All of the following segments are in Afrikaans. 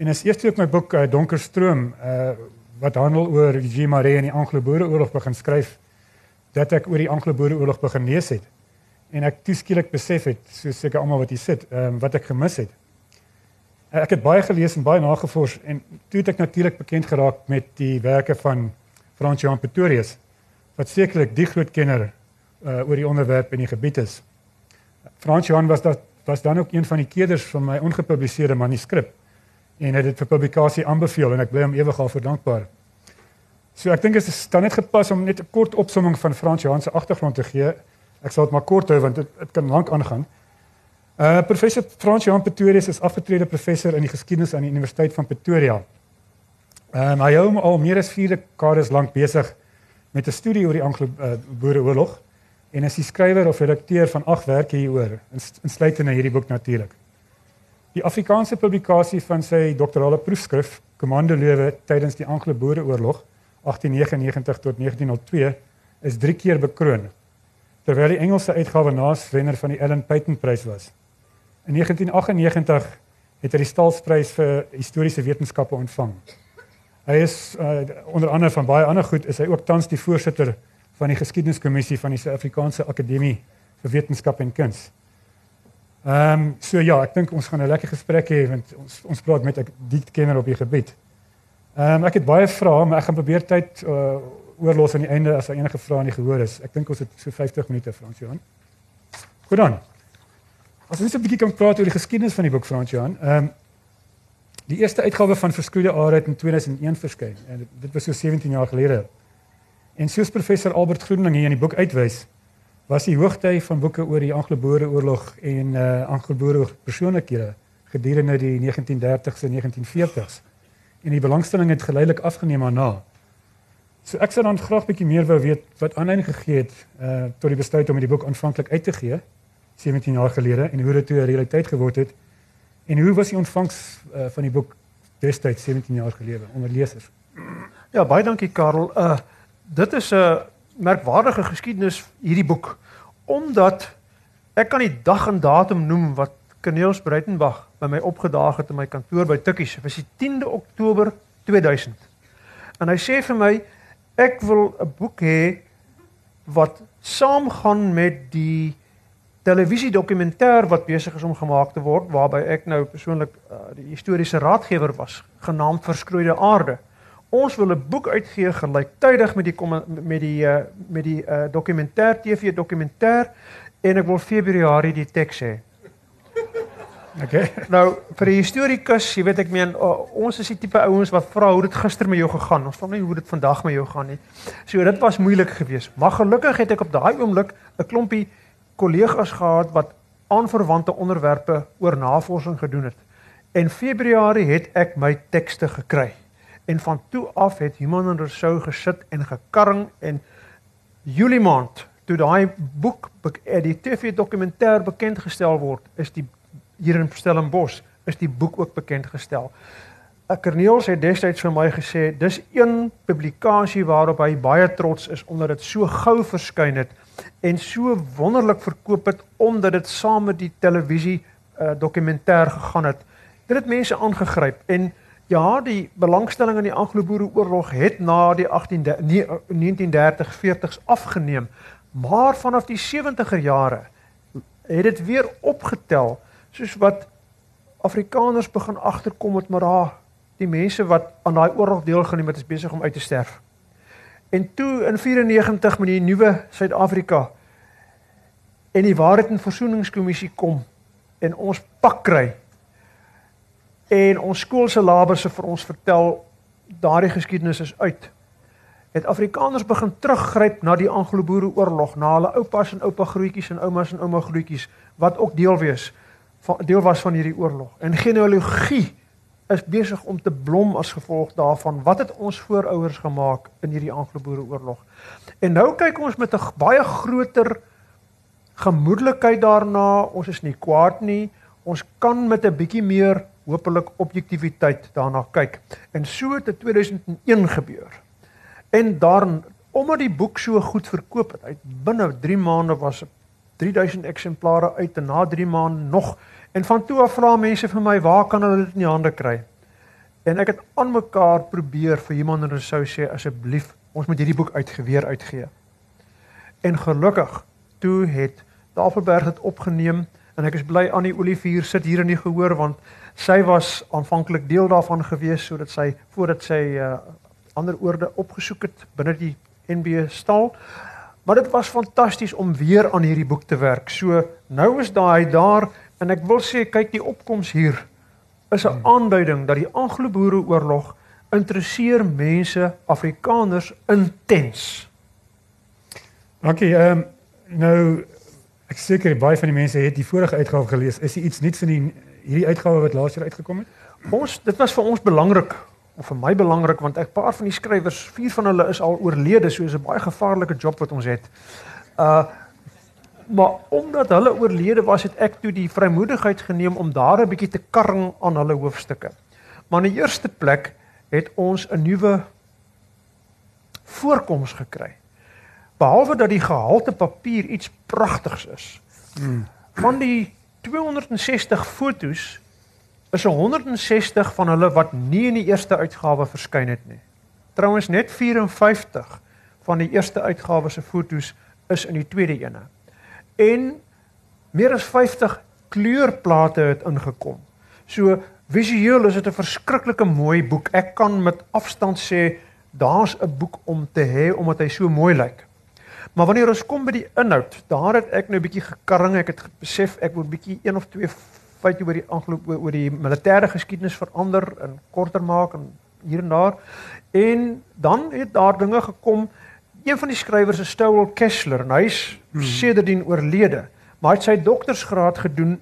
En as eers toe ek my boek uh, Donker Stroom uh wat handel oor Jean Marais en die Anglo-Boereoorlog begin skryf, dat ek oor die Anglo-Boereoorlog begin lees het. En ek toeskielik besef het, so seker almal wat hier sit, ehm um, wat ek gemis het. Ek het baie gelees en baie nagevors en toe het ek natuurlik bekend geraak met diewerke van Frans Johan Pretorius wat sekerlik die groot kenner uh, oor die onderwerp in die gebied is. Frans Johan was dat was dan ook een van die keerders van my ongepubliseerde manuskrip en het dit vir publikasie aanbeveel en ek bly hom ewig daarvoor dankbaar. So ek dink dit is dan net gepas om net 'n kort opsomming van Frans Johan se agtergrond te gee. Ek sal dit maar kort hou want dit dit kan lank aangaan. Uh professor Frans Johan Pretorius is afgetrede professor in die geskiedenis aan die Universiteit van Pretoria. Ehm um, hy hou al meer as 4 dekades lank besig met 'n studie oor die Anglo-Boereoorlog en is die skrywer of redakteur van ag werke hieroor, insluitende hierdie boek natuurlik. Die Afrikaanse publikasie van sy doktorale proefskrif, Kommando Lewe tydens die Anglo-Boereoorlog 1899 tot 1902, is 3 keer bekroon. Terwyl die Engelse uitgawe naas wenner van die Ellen Peyton Prys was. In 1998 het hy die Staalsprys vir historiese wetenskappe ontvang. Hy is uh, onder andere van baie ander goed is hy ook tans die voorsitter van die geskiedeniskommissie van die Suid-Afrikaanse Akademie vir Wetenskap en Kuns. Ehm um, so ja, ek dink ons gaan 'n lekker gesprek hê want ons ons praat met 'n diep kenner op die gebied. Ehm um, ek het baie vrae, maar ek gaan probeer tyd uh, oorlos aan die einde as daar enige vrae nie gehoor is. Ek dink ons het so 50 minute Frans Johan. Goed dan. As ons net 'n bietjie kan praat oor die geskiedenis van die boek Frans Johan. Ehm um, Die eerste uitgawe van Verskroeide Are het in 2001 verskyn en dit was so 17 jaar gelede. En soos professor Albert Groening hier in die boek uitwys, was die hoogtyd van boeke oor die Anglo-Boereoorlog en uh Anglo-Boereoorlog persoonlikhede gedurende die 1930s en 1940s. En die belangstelling het geleidelik afgeneem daarna. So ek sou dan graag bietjie meer wou weet wat aanleiding gegee het uh tot die besluit om die boek aanvanklik uit te gee 17 jaar gelede en hoe dit toe 'n realiteit geword het. En hoe was die ontvangs uh, van die boek destyds 17 jaar gelede onder lesers? Ja, baie dankie Karel. Uh dit is 'n merkwaardige geskiedenis hierdie boek omdat ek kan die dag en datum noem wat Cornelis Breitenberg by my opgedaag het in my kantoor by Tikkies. Dit was die 10de Oktober 2000. En hy sê vir my ek wil 'n boek hê wat saamgaan met die televisiedokumentêr wat besig is om gemaak te word waarby ek nou persoonlik uh, die historiese raadgewer was genaamd Verskroeide Aarde. Ons wil 'n boek uitgee gelyktydig met die met die uh, met die uh, dokumentêr TV dokumentêr en ek wil Februarie die teks hê. Okay. Nou vir die historikus, jy weet ek meen uh, ons is die tipe ouens wat vra hoe dit gister met jou gegaan. Ons vra nie hoe dit vandag met jou gaan nie. So dit was moeilik geweest. Maar gelukkig het ek op daai oomblik 'n klompie kollegas gehad wat aanverwante onderwerpe oor navorsing gedoen het. En Februarie het ek my tekste gekry. En van toe af het Human en Rousseau gesit en gekarring en Julie maand toe daai boek eh, die TV dokumentêr bekend gestel word, is die hier in Stellenbosch is die boek ook bekend gestel. Akerneels het destyds vir my gesê dis een publikasie waarop hy baie trots is omdat dit so gou verskyn het en so wonderlik verkoop het omdat dit saam met die televisie uh, dokumentêr gegaan het. Dit het mense aangegryp en ja, die belangstelling in die Anglo-Boereoorlog het na die 18 nee, 1930 40s afgeneem, maar vanaf die 70er jare het dit weer opgetel soos wat Afrikaners begin agterkom met maar daar die mense wat aan daai oorlog deelgeneem het is besig om uit te sterf. En toe in 94 met die nuwe Suid-Afrika en die Waarheid en Versoeningskommissie kom en ons pak kry en ons skoolselabisse vir ons vertel daardie geskiedenis is uit. Het Afrikaners begin teruggryp na die Anglo-Boereoorlog, na hulle oupas en oupa grootjies en oumas en ouma grootjies wat ook deel wees van deel was van hierdie oorlog. En genealogie is besig om te blom as gevolg daarvan wat het ons voorouers gemaak in hierdie Anglo-Boereoorlog. En nou kyk ons met 'n baie groter gemoedelikheid daarna. Ons is nie kwaad nie. Ons kan met 'n bietjie meer hopelik objektiviteit daarna kyk. En so het dit 2001 gebeur. En dan omdat die boek so goed verkoop het, uit binne 3 maande was 3000 eksemplare uit en na 3 maande nog En van toe af vra mense vir my, waar kan hulle dit in die hande kry? En ek het aan mekaar probeer vir iemand en sou sê asseblief, ons moet hierdie boek uitgeweer uitgee. En gelukkig toe het Tafelberg dit opgeneem en ek is bly Annie Olivier sit hier in die gehoor want sy was aanvanklik deel daarvan gewees sodat sy voordat sy uh, ander oorde opgesoek het binne die NB stal. Maar dit was fantasties om weer aan hierdie boek te werk. So nou is daai daar en ek wil sê kyk die opkoms hier is 'n aanduiding dat die Anglo-Boereoorlog interesseer mense Afrikaners intens. Dankie. Ehm um, nou ek seker baie van die mense het die vorige uitgawe gelees. Is daar iets nuuts in die hierdie uitgawe wat laas jaar uitgekom het? Ons dit was vir ons belangrik of vir my belangrik want 'n paar van die skrywers, vier van hulle is al oorlede, so is 'n baie gevaarlike job wat ons het. Uh maar omdat hulle oorlede was, het ek toe die vrymoedigheid geneem om daar 'n bietjie te karring aan hulle hoofstukke. Maar in die eerste plek het ons 'n nuwe voorkoms gekry. Behalwe dat die gehalte papier iets pragtigs is. Hmm. Van die 260 fotos is 160 van hulle wat nie in die eerste uitgawe verskyn het nie. Trouwens net 54 van die eerste uitgawe se fotos is in die tweede ene. En meer as 50 kleurplate het ingekom. So visueel is dit 'n verskriklike mooi boek. Ek kan met afstand sê daar's 'n boek om te hê omdat hy so mooi lyk. Maar wanneer ons kom by die inhoud, daar het ek nou 'n bietjie gekarring. Ek het besef ek moet bietjie een of twee feite oor die aangeloop oor die militêre geskiedenis verander en korter maak en hier en daar. En dan het daar dinge gekom. Een van die skrywers is Stowell Kessler en hy's hmm. sedertdien oorlede, maar hy het sy doktorsgraad gedoen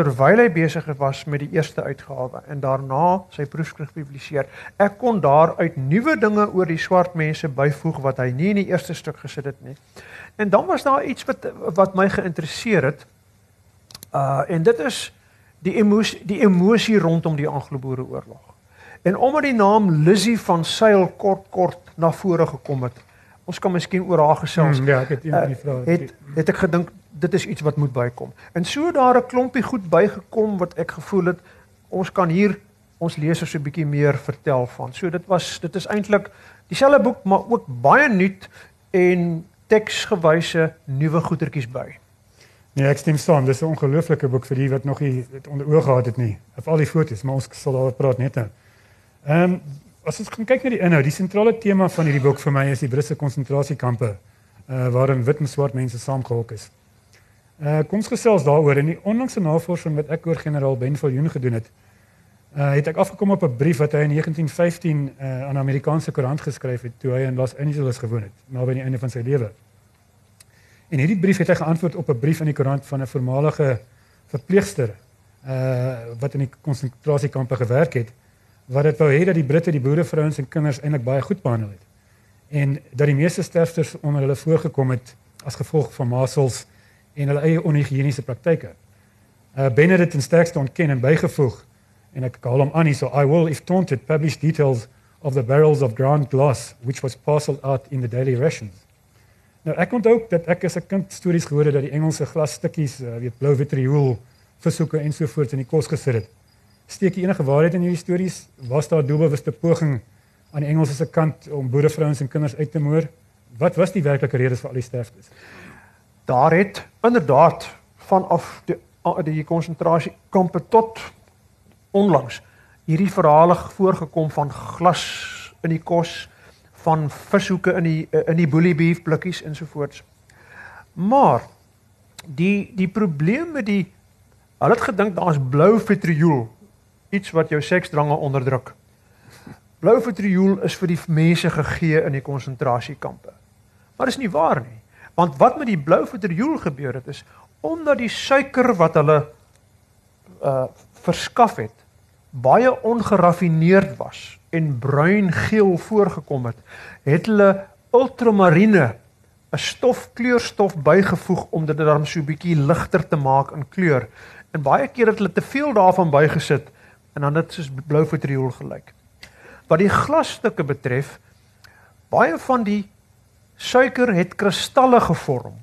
terwyl hy besig was met die eerste uitgawe en daarna sy proefskrif gepubliseer. Ek kon daaruit nuwe dinge oor die swart mense byvoeg wat hy nie in die eerste stuk gesit het nie. En dan was daar iets wat wat my geïnteresseer het. Uh en dit is die emosie die emosie rondom die Anglo-Boereoorlog. En omdat die naam Lizzie van Sail kort kort na vore gekom het. Ons kan miskien oor haar gesels. Hmm, ja, ek het een van die vrae. Uh, het het ek gedink dit is iets wat moet bykom. En so daar 'n klompie goed bygekom wat ek gevoel het ons kan hier ons lesers 'n bietjie meer vertel van. So dit was dit is eintlik dieselfde boek maar ook baie nuut en teksgewyse nuwe goetertjies by. Nee, ek stem saam. Dis 'n ongelooflike boek vir die wat nog nie dit onder oog gehad het nie. Of al die foto's, maar ons sal daaroor praat net nou. Ehm as ons kyk na die inhoud, die sentrale tema van hierdie boek vir my is die Britse konsentrasiekampe uh waarin wit en swart mense saamgehok is. Uh kom ons gesels daaroor in die onlangse navorsing wat ek oor generaal Ben Viljoen gedoen het. Uh het ek afgekom op 'n brief wat hy in 1915 uh aan 'n Amerikaanse koerant geskryf het toe hy in Los Angeles gewoon het, naby die einde van sy lewe. En hierdie brief het hy geantwoord op 'n brief in die koerant van 'n voormalige verpleegster uh wat in die konsentrasiekampe gewerk het wat dit wou hê dat die Britte die boerevrouens en kinders eintlik baie goed behandel het. En dat die meeste sterfters onder hulle voorgekom het as gevolg van masels en hulle eie onhigiëniese praktyke. Uh Benedict en sterkste ontken en bygevoeg en ek haal hom aan hier so I will if taunted publish details of the barrels of ground glass which was parceled out in the daily rations. Nou ek onthou dat ek as 'n kind stories gehoor het dat die Engelse glasstukkies, uh, weet blou vitriool, versoeke ensovoorts in die kos gesit het. Steek jy enige waarheid in hierdie stories? Was daar doelbewuste poging aan die Engelse se kant om boerevrouens en kinders uit te moor? Wat was die werklike redes vir al die sterftes? Daar het inderdaad vanaf die die konsentrasiekampe tot onlangs hierdie verhale voorgekom van glas in die kos van vishoeke in die in die bully beef blikkies ensovoorts. Maar die die probleem met die hulle het gedink daar's blou vitriool iets wat jou seksdrange onderdruk. Blou vitriool is vir die mense gegee in die konsentrasiekampe. Maar dis nie waar nie. Want wat met die blou vitriool gebeur het is omdat die suiker wat hulle uh verskaf het baie ongeraffineerd was en bruin-geel voorgekom het, het hulle ultramarine 'n stof kleurstof bygevoeg om dit dan so 'n bietjie ligter te maak in kleur. En baie keer het hulle te veel daarvan bygesit en dan dit soos blou vitriool gelyk. Wat die glasstukke betref, baie van die suiker het kristalle gevorm.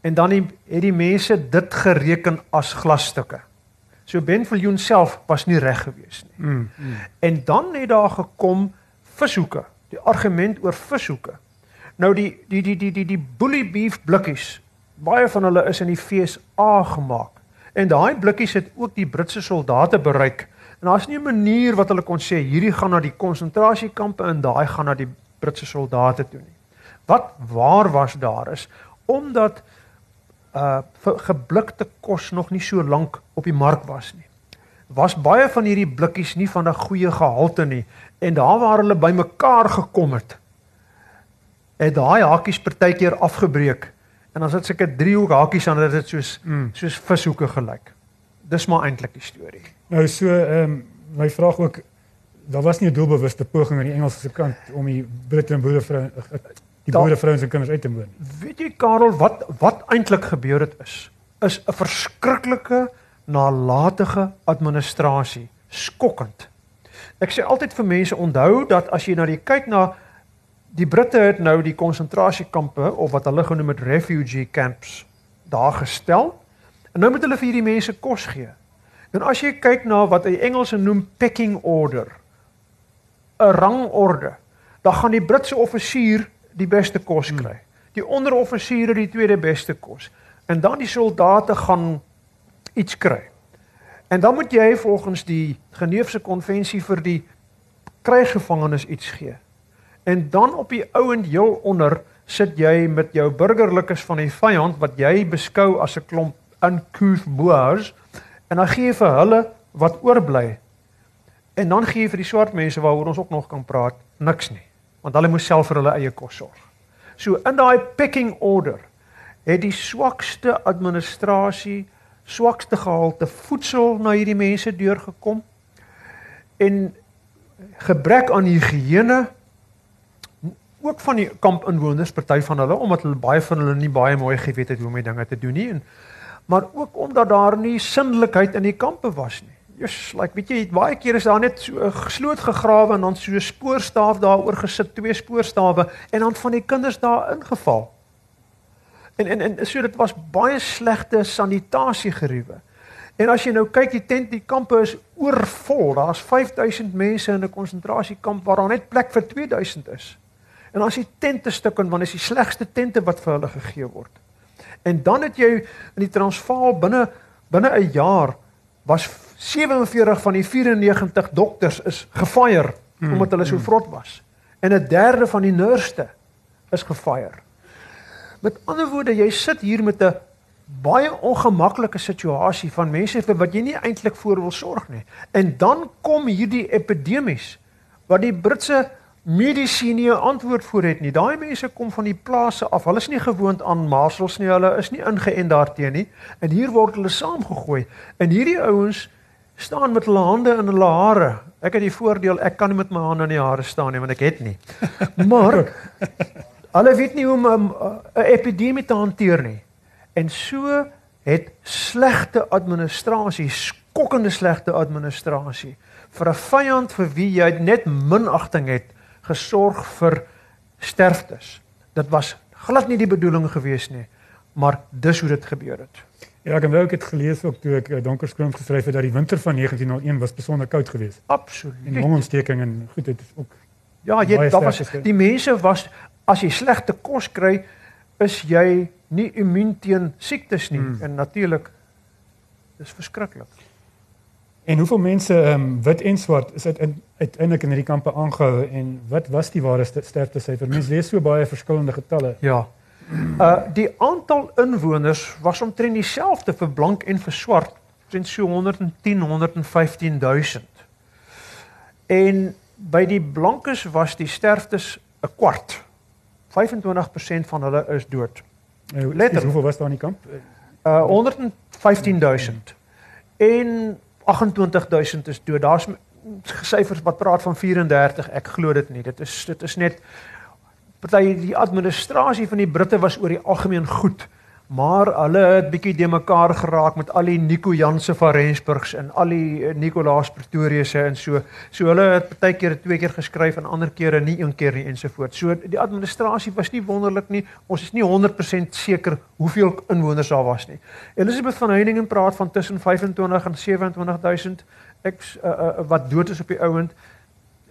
En dan het die mense dit gereken as glasstukke. So Ben Viljoen self was nie reg gewees nie. Mm. mm. En dan het daar gekom vishoeke, die argument oor vishoeke. Nou die die die die die die bully beef blikkies, baie van hulle is in die FSA gemaak. En daai blikkies het ook die Britse soldate bereik. En daar's nie 'n manier wat hulle kon sê hierdie gaan na die konsentrasiekampe en daai gaan na die Britse soldate toe nie. Wat waar was daar is omdat uh geblikte kos nog nie so lank op die mark was nie. Was baie van hierdie blikkies nie van 'n goeie gehalte nie en daar waar hulle bymekaar gekom het, het daai hakies partykeer afgebreek en dan sit seker driehoek hakies aan dat dit soos mm. soos vishoeke gelyk. Dis maar eintlik die storie. Nou so ehm um, my vraag ook daar was nie 'n doelbewuste poging aan die Engelse kant om die Britte en boerevroue die boerevrouens en kinders uit te moon. Weet jy Karel wat wat eintlik gebeur het is is 'n verskriklike nalatige administrasie, skokkend. Ek sê altyd vir mense onthou dat as jy na die kyk na die Britte het nou die konsentrasiekampe of wat hulle genoem het refugee camps daar gestel en nou moet hulle vir hierdie mense kos gee. En as jy kyk na wat die Engelse noem pecking order, 'n rangorde, dan gaan die Britse offisier die beste kos kry. Die onderoffisiere die tweede beste kos. En dan die soldate gaan iets kry. En dan moet jy volgens die Geneefse konvensie vir die krygsgevangenes iets gee. En dan op die ouend heel onder sit jy met jou burgerlikes van die vyand wat jy beskou as 'n klomp uncouth boers en dan gee jy vir hulle wat oorbly. En dan gee jy vir die swart mense waaroor ons ook nog kan praat, niks nie want hulle moes self vir hulle eie kos sorg. So in daai pecking order het die swakste administrasie, swakste gehalte voedsel na hierdie mense deurgekom en gebrek aan higiëne ook van die kampinwoners party van hulle omdat hulle baie van hulle nie baie mooi geweet het hoe om die dinge te doen nie en maar ook omdat daar nie sindelikheid in die kampe was nie. Jy's like weet jy baie keer is daar net so 'n gesloot gegrawe en dan so 'n spoorstaaf daaroor gesit, twee spoorstawe en dan van die kinders daar ingeval. En en en so dit was baie slegte sanitasie geriewe. En as jy nou kyk die tent die kampe is oorvol. Daar's 5000 mense in 'n konsentrasiekamp waar daar net plek vir 2000 is. En as die tente stuk en wanneer is die slegste tente wat vir hulle gegee word. En dan het jy in die Transvaal binne binne 'n jaar was 47 van die 94 dokters is gefire hmm, omdat hulle so hmm. vrot was. En 'n derde van die nurste is gefire. Met ander woorde, jy sit hier met 'n baie ongemaklike situasie van mense vir wat jy nie eintlik voor wil sorg nie. En dan kom hierdie epidemies wat die Britse mediese nie 'n antwoord voor het nie. Daai mense kom van die plase af. Hulle is nie gewoond aan masels nie. Hulle is nie ingeënt daarteenoor nie. En hier word hulle saamgegooi. En hierdie ouens staan met hulle hande in hulle hare. Ek het die voordeel ek kan nie met my hande in die hare staan nie want ek het nie. Maar hulle weet nie hoe om 'n epidemie te hanteer nie. En so het slegte administrasie, skokkende slegte administrasie vir 'n vyand vir wie jy net minagting het gesorg vir sterftes. Dit was glad nie die bedoeling gewees nie, maar dis hoe dit gebeur het. Ja, ek het ook dit gelees ook toe ek uh, Donker Skroom geskryf het dat die winter van 1901 was besonder koud geweest. Absoluut. En longontsteking en goed dit is ook Ja, jy daar was die mense was as jy slegte kos kry, is jy nie immuun teen siektes nie hmm. en natuurlik dis verskriklik. En hoeveel mense um, wit en swart is dit in uiteindelik in hierdie kampe aangehou en wat was die ware sterftesyfer? Mense lees so baie verskillende getalle. Ja. Uh die aantal inwoners was omtrent dieselfde vir blank en vir swart, omtrent so 110 115000. En by die blankes was die sterftes 'n kwart. 25% van hulle is dood. Nou, Letterlik hoeveel was daar in die kamp? Uh 115000. En 28000 is dood. Daar's syfers wat praat van 34. Ek glo dit nie. Dit is dit is net party die administrasie van die Britte was oor die algemeen goed. maar hulle het bietjie de mekaar geraak met al die Nico Janse van Rensburgs en al die eh, Nicolaas Pretoriusse en so. So hulle het baie keer twee keer geskryf en ander kere nie een keer nie ensovoorts. So die administrasie was nie wonderlik nie. Ons is nie 100% seker hoeveel inwoners daar was nie. Elizabeth van Heiningen praat van tussen 25 en 27000 ek uh, uh, wat dood is op die ouend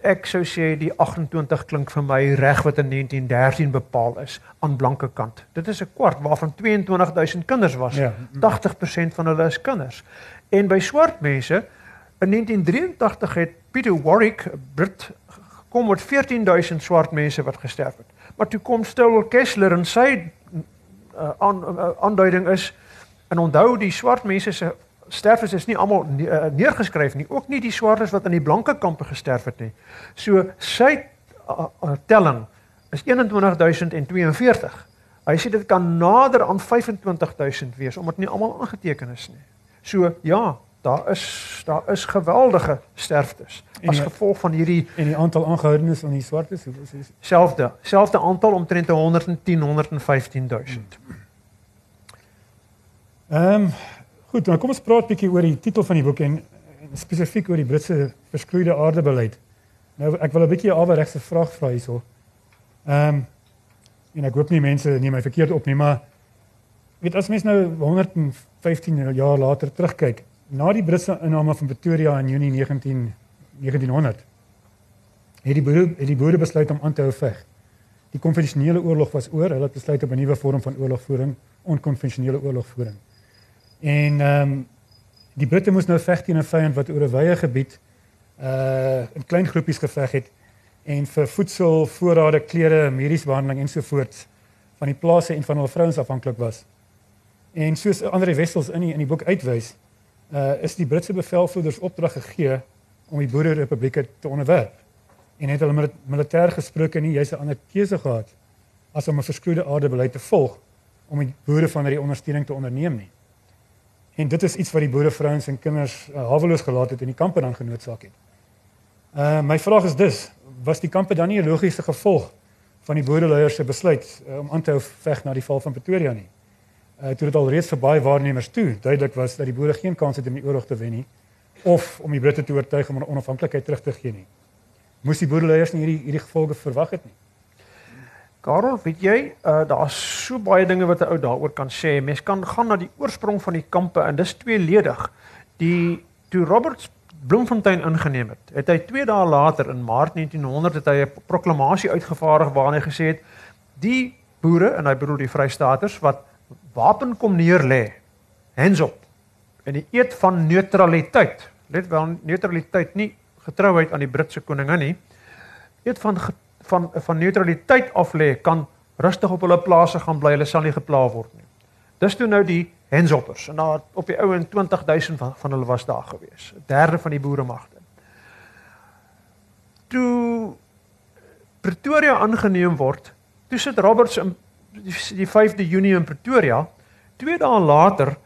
ek sou sê die 28 klink vir my reg wat in 1913 bepaal is aan blanke kant. Dit is 'n kwart waarvan 22000 kinders was. Ja. 80% van hulle is kinders. En by swart mense in 1983 het Peter Warwick, Brit, gekom met 14000 swart mense wat gesterf het. Maar toe kom Stowell Kessler en sy uh, aan, uh, aanduiding is en onthou die swart mense se sterfes is nie almal eh, neergeskryf nie, ook nie die swartes wat in die blanke kampe gesterf het nie. So sy uh, uh, telling is 21042. Hy sê dit kan nader aan 25000 wees omdat nie almal aangeteken is nie. So ja, daar is daar is geweldige sterftes as gevolg van hierdie en die aantal aangehoudenes aan die swartes hoe is? Selfde, selfde aantal omtrent 110 115000. Ehm um, Goed, nou kom ons praat 'n bietjie oor die titel van die boek en, en spesifiek oor die Britse verskroeide aardebeleid. Nou ek wil 'n bietjie 'n alregse vraag vra hierso. Ehm um, en ek hoop nie mense neem my verkeerd op nie, maar weet as mens nou 115 jaar later terugkyk na die Britse inname van Pretoria in Junie 19 1900 het die boere het die boere besluit om aan te hou veg. Die konvensionele oorlog was oor, hulle het besluit op 'n nuwe vorm van oorlogvoering, onkonvensionele oorlogvoering. En ehm um, die Britte moes nou veg teen 'n vyand wat oor 'n wye gebied uh in klein groepies geveg het en vir voedsel, voorrade, klere, mediese behandeling ensovoorts van die plase en van hulle vrouens afhanklik was. En soos ander wessels in die, in die boek uitwys, uh is die Britse bevelvoerders opdrag gegee om die boererepublieke te onderwerp. En het hulle met militêr gesproke nie jy's 'n ander keuse gehad as om 'n verskroeide aardebeleid te volg om die boere van hierdie ondersteuning te onderneem nie. En dit is iets wat die boere vrouens en kinders uh, haweloos gelaat het en die kampe dan genoodsaak het. Uh my vraag is dus, was die kampe dan nie 'n logiese gevolg van die boereleiers se besluit uh, om aan te hou veg na die val van Pretoria nie? Uh toe dit al reeds vir baie waarnemers toe duidelik was dat die boere geen kans het om die oorlog te wen nie of om die Britte te oortuig om hulle onafhanklikheid terug te gee nie. Moes die boereleiers nie hierdie hierdie gevolge verwag het nie? Karel, weet jy, uh daar's so baie dinge wat 'n ou daaroor kan sê. Mens kan gaan na die oorsprong van die kampe en dis tweeledig. Die toe Roberts Bloemfontein ingeneem het, het hy 2 dae later in Maart 1900 het hy 'n proklamasie uitgevaardig waarin hy gesê het die boere en hy bedoel die Vrystaaters wat wapen kom neer lê, hands up. En die eed van neutraliteit. Let wel, neutraliteit nie getrouheid aan die Britse koningin nie. Eed van van van neutraliteit af lê kan rustig op hulle plase gaan bly. Hulle sal nie gepla word nie. Dis toe nou die henshoppers en daar op die ou en 20000 van, van hulle was daar gewees. 'n Derde van die boeremagte. Toe Pretoria aangeneem word, toe sit Roberts in die, die 5de Junie in Pretoria. Twee dae later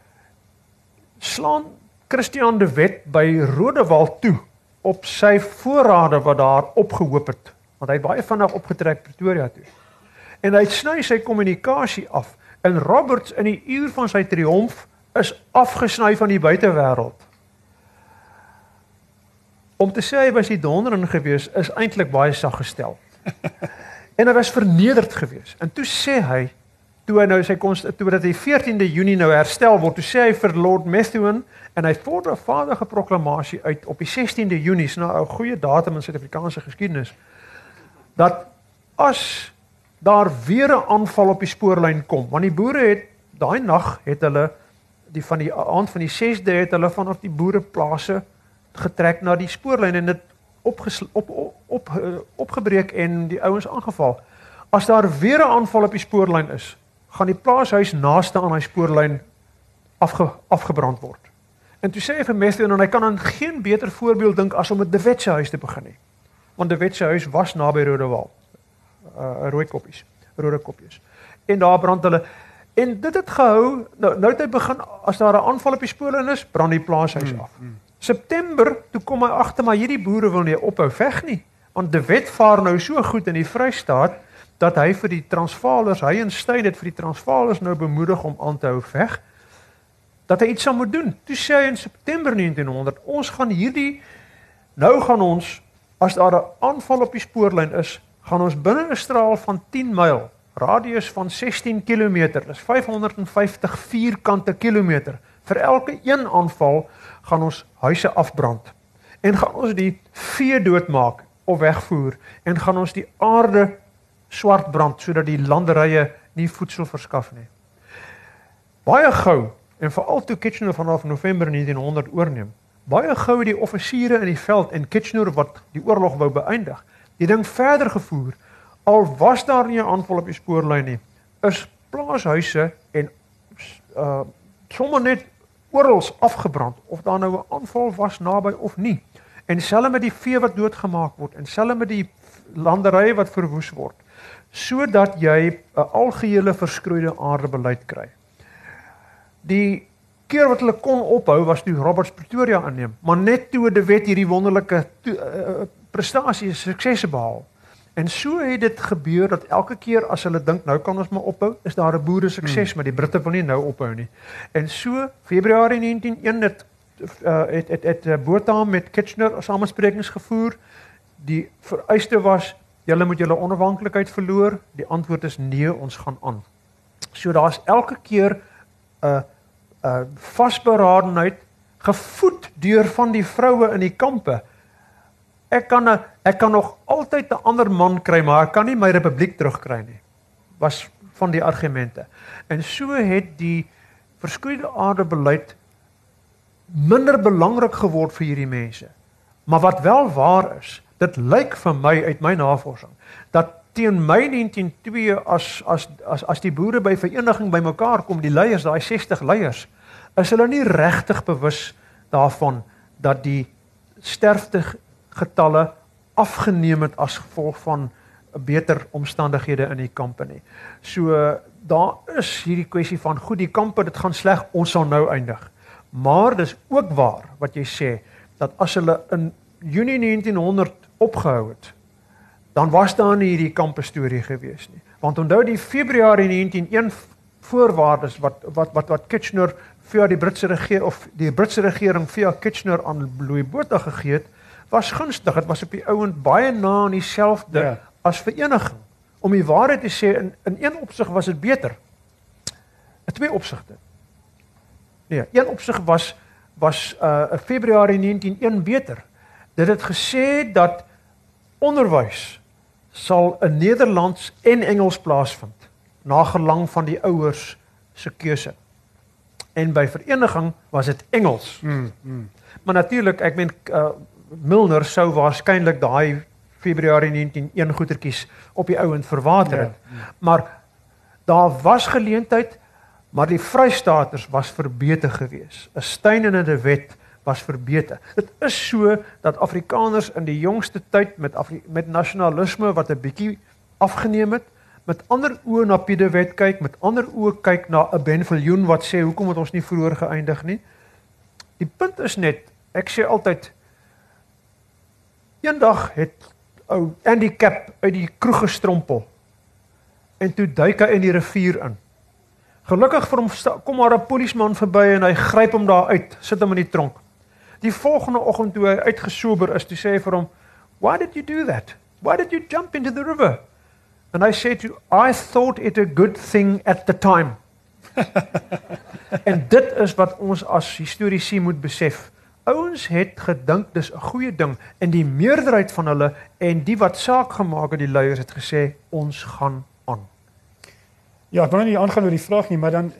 slaan Christian de Wet by Rodewald toe op sy voorrade wat daar opgehoop het want hy het baie vinnig opgetrek Pretoria toe. En hy sny sy kommunikasie af. En Roberts in die uur van sy triomf is afgesny van die buitewêreld. Om te sê hy was die dondering gewees is eintlik baie sag gestel. en hy was vernederd gewees. En toe sê hy toe hy nou sy konst toe dat hy 14de Junie nou herstel word, toe sê hy vir Lord Methuen en hy voer 'n vaardige proklamasie uit op die 16de Junie, so 'n goeie datum in Suid-Afrikaanse geskiedenis dat as daar weer 'n aanval op die spoorlyn kom, want die boere het daai nag het hulle die van die aand van die 6de het hulle vanaf die boereplase getrek na die spoorlyn en dit op op op opgebreek en die ouens aangeval. As daar weer 'n aanval op die spoorlyn is, gaan die plaashuis naaste aan daai spoorlyn afge, afgebrand word. En toe sê hy vir Mestre en hy kan aan geen beter voorbeeld dink as om met die wetse huis te begin nie want die wet se huis was naby Rodewal. Uh rooi koppies, rode koppies. En daar brand hulle en dit het gehou nou nou het hy begin as daar 'n aanval op die spole is, brand die plaashuis hmm, af. Hmm. September toe kom hy agter maar hierdie boere wil nie ophou veg nie, want die wet vaar nou so goed in die Vrystaat dat hy vir die Transvaalers, hy en Steyn het vir die Transvaalers nou bemoedig om aan te hou veg. Dat hy iets sou moet doen. Toe sê hy in September 1900, ons gaan hierdie nou gaan ons as daar 'n aanval op die spoorlyn is, gaan ons binne 'n straal van 10 myl, radius van 16 km, dis 550 vierkante kilometer. Vir elke een aanval gaan ons huise afbrand en gaan ons die vee doodmaak of wegvoer en gaan ons die aarde swart brand sodat die landerye nie voedsel verskaf nie. Baie gou en veral toe Kitchener vanaf November 1900 oorneem. Baie gou het die offisiere in die veld en Kitchener wat die oorlog wou beëindig, die ding verder gevoer. Al was daar nie 'n aanval op die spoorlyn nie, is plaashuise en uh sommer net oral afgebrand of daar nou 'n aanval was naby of nie. En selfs met die vee wat doodgemaak word en selfs met die landerye wat verwoes word sodat jy 'n algehele verskroeide aardebeleid kry. Die keer wat hulle kon ophou was toe Roberts Pretoria aanneem, maar net toe De Wet hierdie wonderlike uh, prestasie suksese behaal. En so het dit gebeur dat elke keer as hulle dink nou kan ons maar ophou, is daar 'n boere sukses, hmm. maar die Britte wil nie nou ophou nie. En so Februarie 1901 het uh, het het het uh, Botha met Kitchener samesprekings gevoer. Die vereiste was julle moet julle onafhanklikheid verloor. Die antwoord is nee, ons gaan aan. So daar's elke keer 'n uh, uh, vasberadenheid gevoed deur van die vroue in die kampe ek kan ek kan nog altyd 'n ander man kry, maar ek kan nie my republiek terugkry nie. Was van die argumente. En so het die verskroeide aarde beleid minder belangrik geword vir hierdie mense. Maar wat wel waar is, dit lyk vir my uit my navorsing dat teen Mei 1902 as as as as die boere by vereniging bymekaar kom, die leiers, daai 60 leiers, is hulle nie regtig bewus daarvan dat die sterfte getalle afgeneem het as gevolg van beter omstandighede in die kampe nie. So daar is hierdie kwessie van goed die kampe dit gaan sleg ons sal nou eindig. Maar dis ook waar wat jy sê dat as hulle in Junie 1900 opgehou het dan was daar nie hierdie kampe storie gewees nie. Want onthou die Februarie 1901 voorwaardes wat wat wat wat Kitchener vir die Britse regering of die Britse regering via Kitchener aan Louis Botha gegee het was gunstig. Dit was op die ouend baie na aan dieselfde ja. as vereniging. Om die waarheid te sê in in een opsig was dit beter. In twee opsigte. Nee, een opsig was was uh Februarie 1901 beter. Dit het gesê dat onderwys sal in Nederlands en Engels plaasvind na gelang van die ouers se keuse. En by vereniging was dit Engels. Mm, mm. Maar natuurlik, ek meen uh, Milner sou waarskynlik daai Februarie 1901 goetertjies op die ouend verwater het. Ja, ja. Maar daar was geleentheid, maar die Vrystaaters was verbeter geweest. 'n Steyn en 'n wet was verbeter. Dit is so dat Afrikaners in die jongste tyd met Afri met nasionalisme wat 'n bietjie afgeneem het, met ander oë na Piede wet kyk, met ander oë kyk na 'n Benviljoen wat sê hoekom het ons nie vroeër geëindig nie. Die punt is net, ek sê altyd Eendag het ou Andy Cap uit die kroeg gestrompel en toe duik hy in die rivier in. Gelukkig vir hom kom maar 'n polisieman verby en hy gryp hom daar uit, sit hom in die tronk. Die volgende oggend toe hy uitgesober is, toe sê hy vir hom, "Why did you do that? Why did you jump into the river?" And I said to I thought it a good thing at the time. en dit is wat ons as historiese moet besef. Ouens het gedink dis 'n goeie ding en die meerderheid van hulle en die wat saak gemaak het die leiers het gesê ons gaan aan. Ja, ek wil nie aangaan oor die vraag nie, maar dan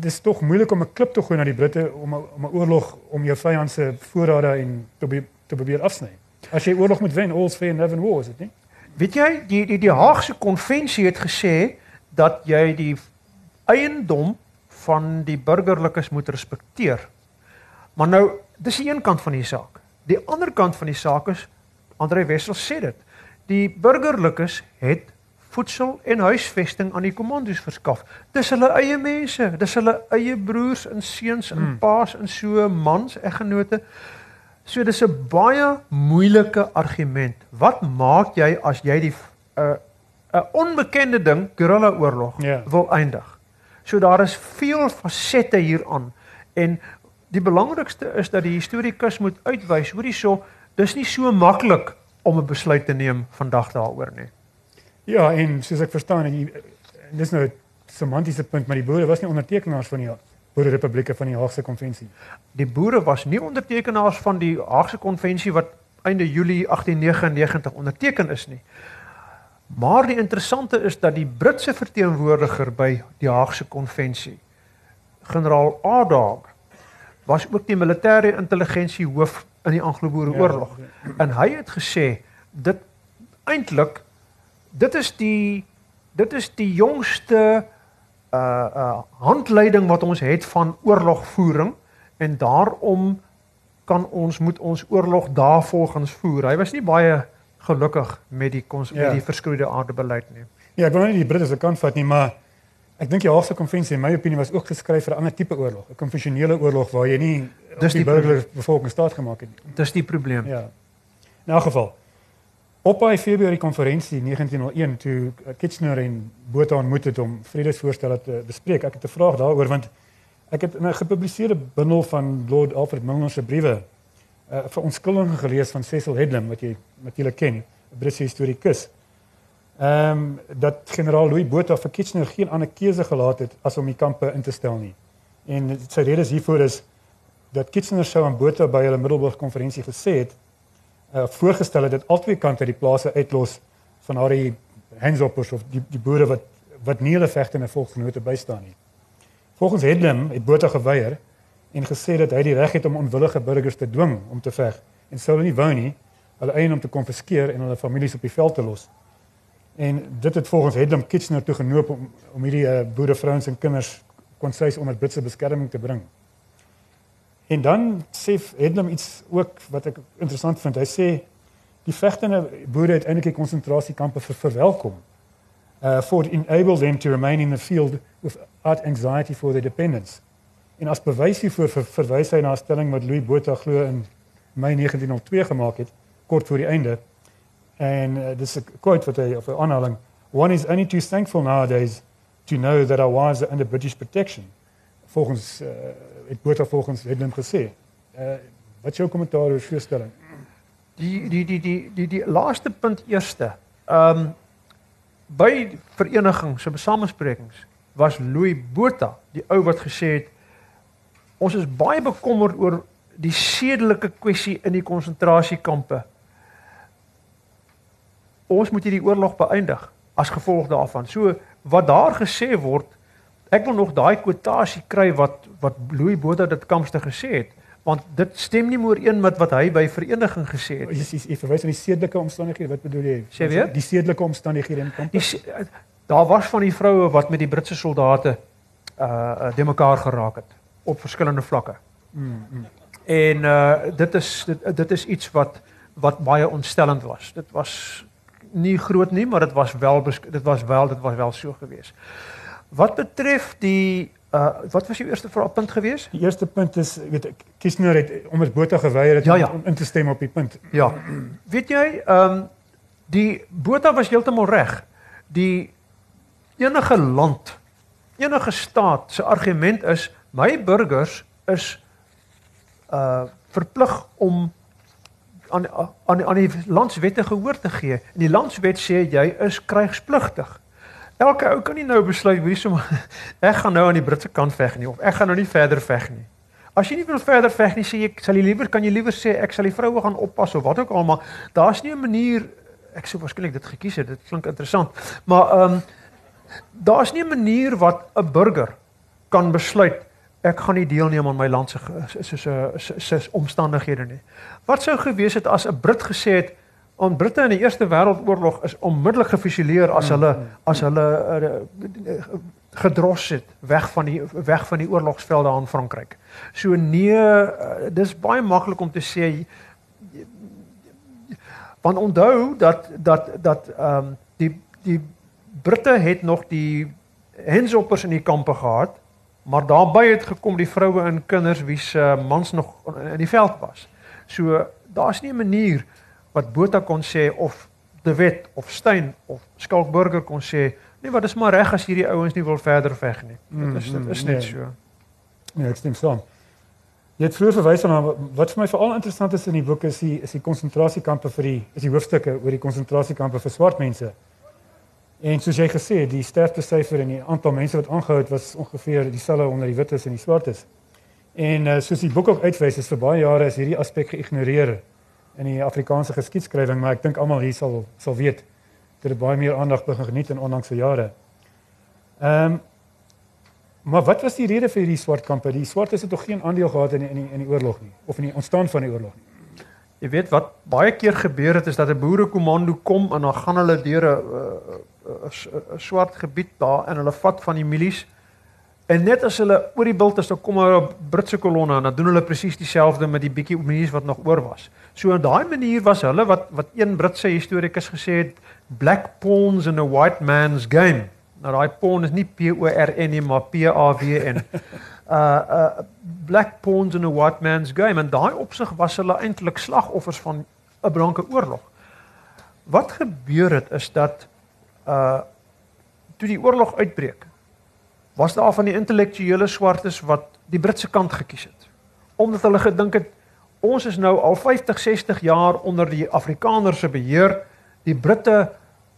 dis tog moeilik om 'n klip te gooi na die Britte om om 'n oorlog om jou vyand se voorrade en te be, te probeer afsny. As jy oorlog moet wen, all's fair in heaven war, is dit nie? Weet jy, die die die Haagse konvensie het gesê dat jy die eiendom van die burgerlikes moet respekteer. Maar nou dis die een kant van die saak. Die ander kant van die saak is Andre Wessel sê dit. Die burgerlikes het voedsel en huisvesting aan die kommandos verskaf. Dis hulle eie mense, dis hulle eie broers en seuns en hmm. paas en so mans eggenote. So dis 'n baie moeilike argument. Wat maak jy as jy die 'n uh, 'n onbekende ding, guerrilla oorlog, Ja. wil eindig. So daar is veel fasette hieraan en die belangrikste is dat die historikus moet uitwys hoorie so dis nie so maklik om 'n besluit te neem vandag daaroor nie. Ja, en soos ek verstaan en die- en dis nou 'n semantiese punt, maar die boere was nie ondertekenaars van die Boererepublieke van die Haagse Konvensie. Die boere was nie ondertekenaars van die Haagse konvensie wat einde Julie 1899 onderteken is nie. Maar die interessante is dat die Britse verteenwoordiger by die Haagse konvensie, generaal Adair, was ook die militêre intelligensie hoof in die Anglo-Boereoorlog. Ja, En hy het gesê dit eintlik dit is die dit is die jongste uh uh handleiding wat ons het van oorlogvoering en daarom kan ons moet ons oorlog daarvolgens voer. Hy was nie baie gelukkig met die kons, Ja. met die verskroeide aardebeleid nie. Ja, ek wil nou nie die Britte se kant vat nie, maar ek dink die Haagse Konvensie in my opinie was ook geskryf vir 'n ander tipe oorlog, 'n konvensionele oorlog waar jy nie Dis die die burgerlike bevolking staat gemaak het nie. Dis die probleem. Ja. In elk geval op by Februarie konferensie 1901 toe Kitchener en Botha ontmoet het om vredesvoorstelle te bespreek. Ek het 'n vraag daaroor want ek het 'n gepubliseerde bundel van Lord Alfred Milner se briewe uh, vir onskuldige gelees van Cecil Headlam wat jy natuurlik ken, 'n Britse historikus. Ehm um, dat generaal Louis Botha vir Kitchener geen ander keuse gelaat het as om die kampe in te stel nie. En sy redes hiervoor is dat Kitchener sou aan Botha by hulle Middelburg konferensie gesê het uh, voorgestel het dat albei kante die plase uitlos van haar handsoppers of die die boere wat wat nie hulle vegtende volksgenote bystaan nie. Volgens Hedlem het Botha geweier en gesê dat hy die reg het om onwillige burgers te dwing om te veg en sou hulle nie wou nie, hulle eiendom te konfiskeer en hulle families op die veld te los. En dit het volgens Hedlem Kitchener toe genoop om om hierdie uh, boere vrouens en kinders konseis onder Britse beskerming te bring. En dan sê Hedlem iets ook wat ek interessant vind. Hy sê die vegtende boere het eintlik die konsentrasiekampe ver verwelkom. Uh for it enabled them to remain in the field without anxiety for their dependence. En as bewys hiervoor ver, verwys hy na 'n stelling wat Louis Botha glo in Mei 1902 gemaak het, kort voor die einde. En uh, dis 'n quote wat hy of 'n aanhaling, one is only too thankful nowadays to know that our wives are under British protection. Volgens uh, het Botha volgens Hedlem gesê. Uh wat is jou kommentaar oor so 'n stelling? Die die die die die die laaste punt eerste. Ehm um, by verenigings se samesprekings was Louis Botha die ou wat gesê het ons is baie bekommerd oor die sedelike kwessie in die konsentrasiekampe. Ons moet hierdie oorlog beëindig as gevolg daarvan. So wat daar gesê word, ek wil nog daai kwotasie kry wat wat Louis Botha dit kampste gesê het, want dit stem nie meer een met wat hy by vereniging gesê het. Jy jy, jy verwys aan die sedelike omstandighede. Wat bedoel jy? Sê weer? Die sedelike omstandighede in se- daar was van die vroue wat met die Britse soldate uh de mekaar geraak het op verskillende vlakke. Mm, mm. En uh dit is dit, dit is iets wat wat baie ontstellend was. Dit was nie groot nie, maar dit was wel dit was wel dit was wel so gewees. Wat betref die uh wat was jou eerste vraag punt gewees? Die eerste punt is, weet, Kitchener het omdat Botha geweier het Ja, om- ja. om in te stem op die punt. Ja. Weet jy, ehm um, die Botha was heeltemal reg. Die enige land, enige staat se argument is my burgers is uh verplig om aan aan aan die landswette gehoor te gee. En die landswet sê jy is krygspligtig. Elke ou kan nie nou besluit wie so ek gaan nou aan die Britse kant veg nie of ek gaan nou nie verder veg nie. As jy nie wil verder veg nie, sê jy sal jy liewer kan jy liewer sê ek sal die vroue gaan oppas of wat ook al, maar daar's nie 'n manier ek sou waarskynlik dit gekies het. Dit klink interessant. Maar ehm um, daar's nie 'n manier wat 'n burger kan besluit ek gaan nie deelneem aan my land se se se omstandighede nie. Wat sou gewees het as 'n Brit gesê het aan Britte in die Eerste Wêreldoorlog is onmiddellik gefusileer as hulle as hulle uh, gedros het weg van die weg van die oorlogsvelde aan Frankryk. So nee, uh, dis baie maklik om te sê want onthou dat dat dat ehm um, die die Britte het nog die hensoppers in die kampe gehad, maar daarbey het gekom die vroue en kinders wie se mans nog in die veld was. So daar's nie 'n manier wat Botha kon sê of De Wet of Steyn of Skalk Burger kon sê, nee, wat is maar reg as hierdie ouens nie wil verder veg nie. Dit is dit is net Nee. so. Nee, ek stem saam. Jy het vroeër verwys na wat vir my veral interessant is in die boek is die is die konsentrasiekampe vir die is die hoofstukke oor die konsentrasiekampe vir swart mense. En soos jy gesê het, die sterftesyfer en die aantal mense wat aangehou het was ongeveer dieselfde onder die wites en die swartes. En uh, soos die boek ook uitwys, is vir baie jare is hierdie aspek geïgnoreer in die Afrikaanse geskiedskrywing, maar ek dink almal hier sal sal weet dat dit baie meer aandag begin geniet in onlangse jare. Ehm um, Maar wat was die rede vir hierdie swart kampe? Die swartes het tog geen aandeel gehad in die, in die in die oorlog nie of in die ontstaan van die oorlog nie. Jy weet wat baie keer gebeur het is dat 'n boerekomando kom en dan gaan hulle deur 'n swart gebied daar en hulle vat van die milies en net as hulle oor die bult is dan kom daar 'n Britse kolonne en dan doen hulle presies dieselfde met die bietjie milies wat nog oor was. So in daai manier was hulle wat wat een Britse historikus gesê het black pawns in a white man's game. Nou daai pawn is nie P O R N nie maar P A W N. uh uh black pawns in a white man's game en daai opsig was hulle eintlik slagoffers van 'n blanke oorlog. Wat gebeur het is dat uh toe die oorlog uitbreek was daar van die intellektuele swartes wat die Britse kant gekies het. Omdat hulle gedink het ons is nou al 50, 60 jaar onder die Afrikaners se beheer. Die Britte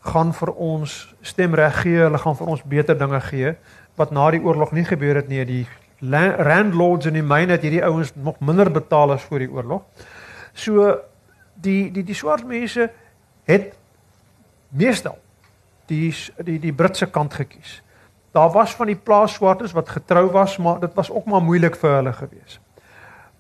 gaan vir ons stemreg gee, hulle gaan vir ons beter dinge gee wat na die oorlog nie gebeur het nie. Die landlords in die myne het hierdie ouens nog minder betaal as voor die oorlog. So die die die swart mense het meestal die die die Britse kant gekies. Daar was van die plaaswartes wat getrou was, maar dit was ook maar moeilik vir hulle gewees.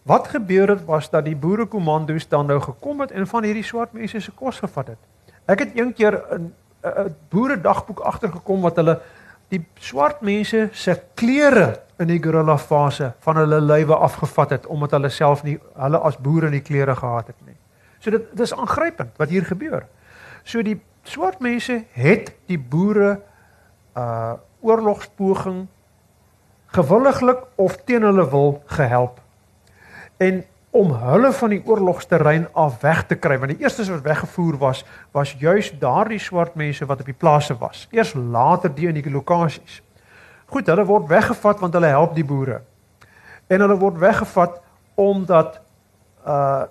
Wat gebeur het was dat die boerekommandos dan nou gekom het en van hierdie swart mense se kos gevat het. Ek het een keer 'n 'n boeredagboek agtergekom wat hulle die swart mense se klere in die guerrilla fase van hulle lywe afgevat het omdat hulle self nie hulle as boere nie klere gehad het nie. So dit dis aangrypend wat hier gebeur. So die swart mense het die boere uh oorlogspoging gewilliglik of teen hulle wil gehelp. En om hulle van die oorlogsterrein af weg te kry want die eerstes wat weggevoer was was juis daardie swart mense wat op die plase was. Eers later die in die lokasies. Goed, hulle word weggevat want hulle help die boere. En hulle word weggevat omdat uh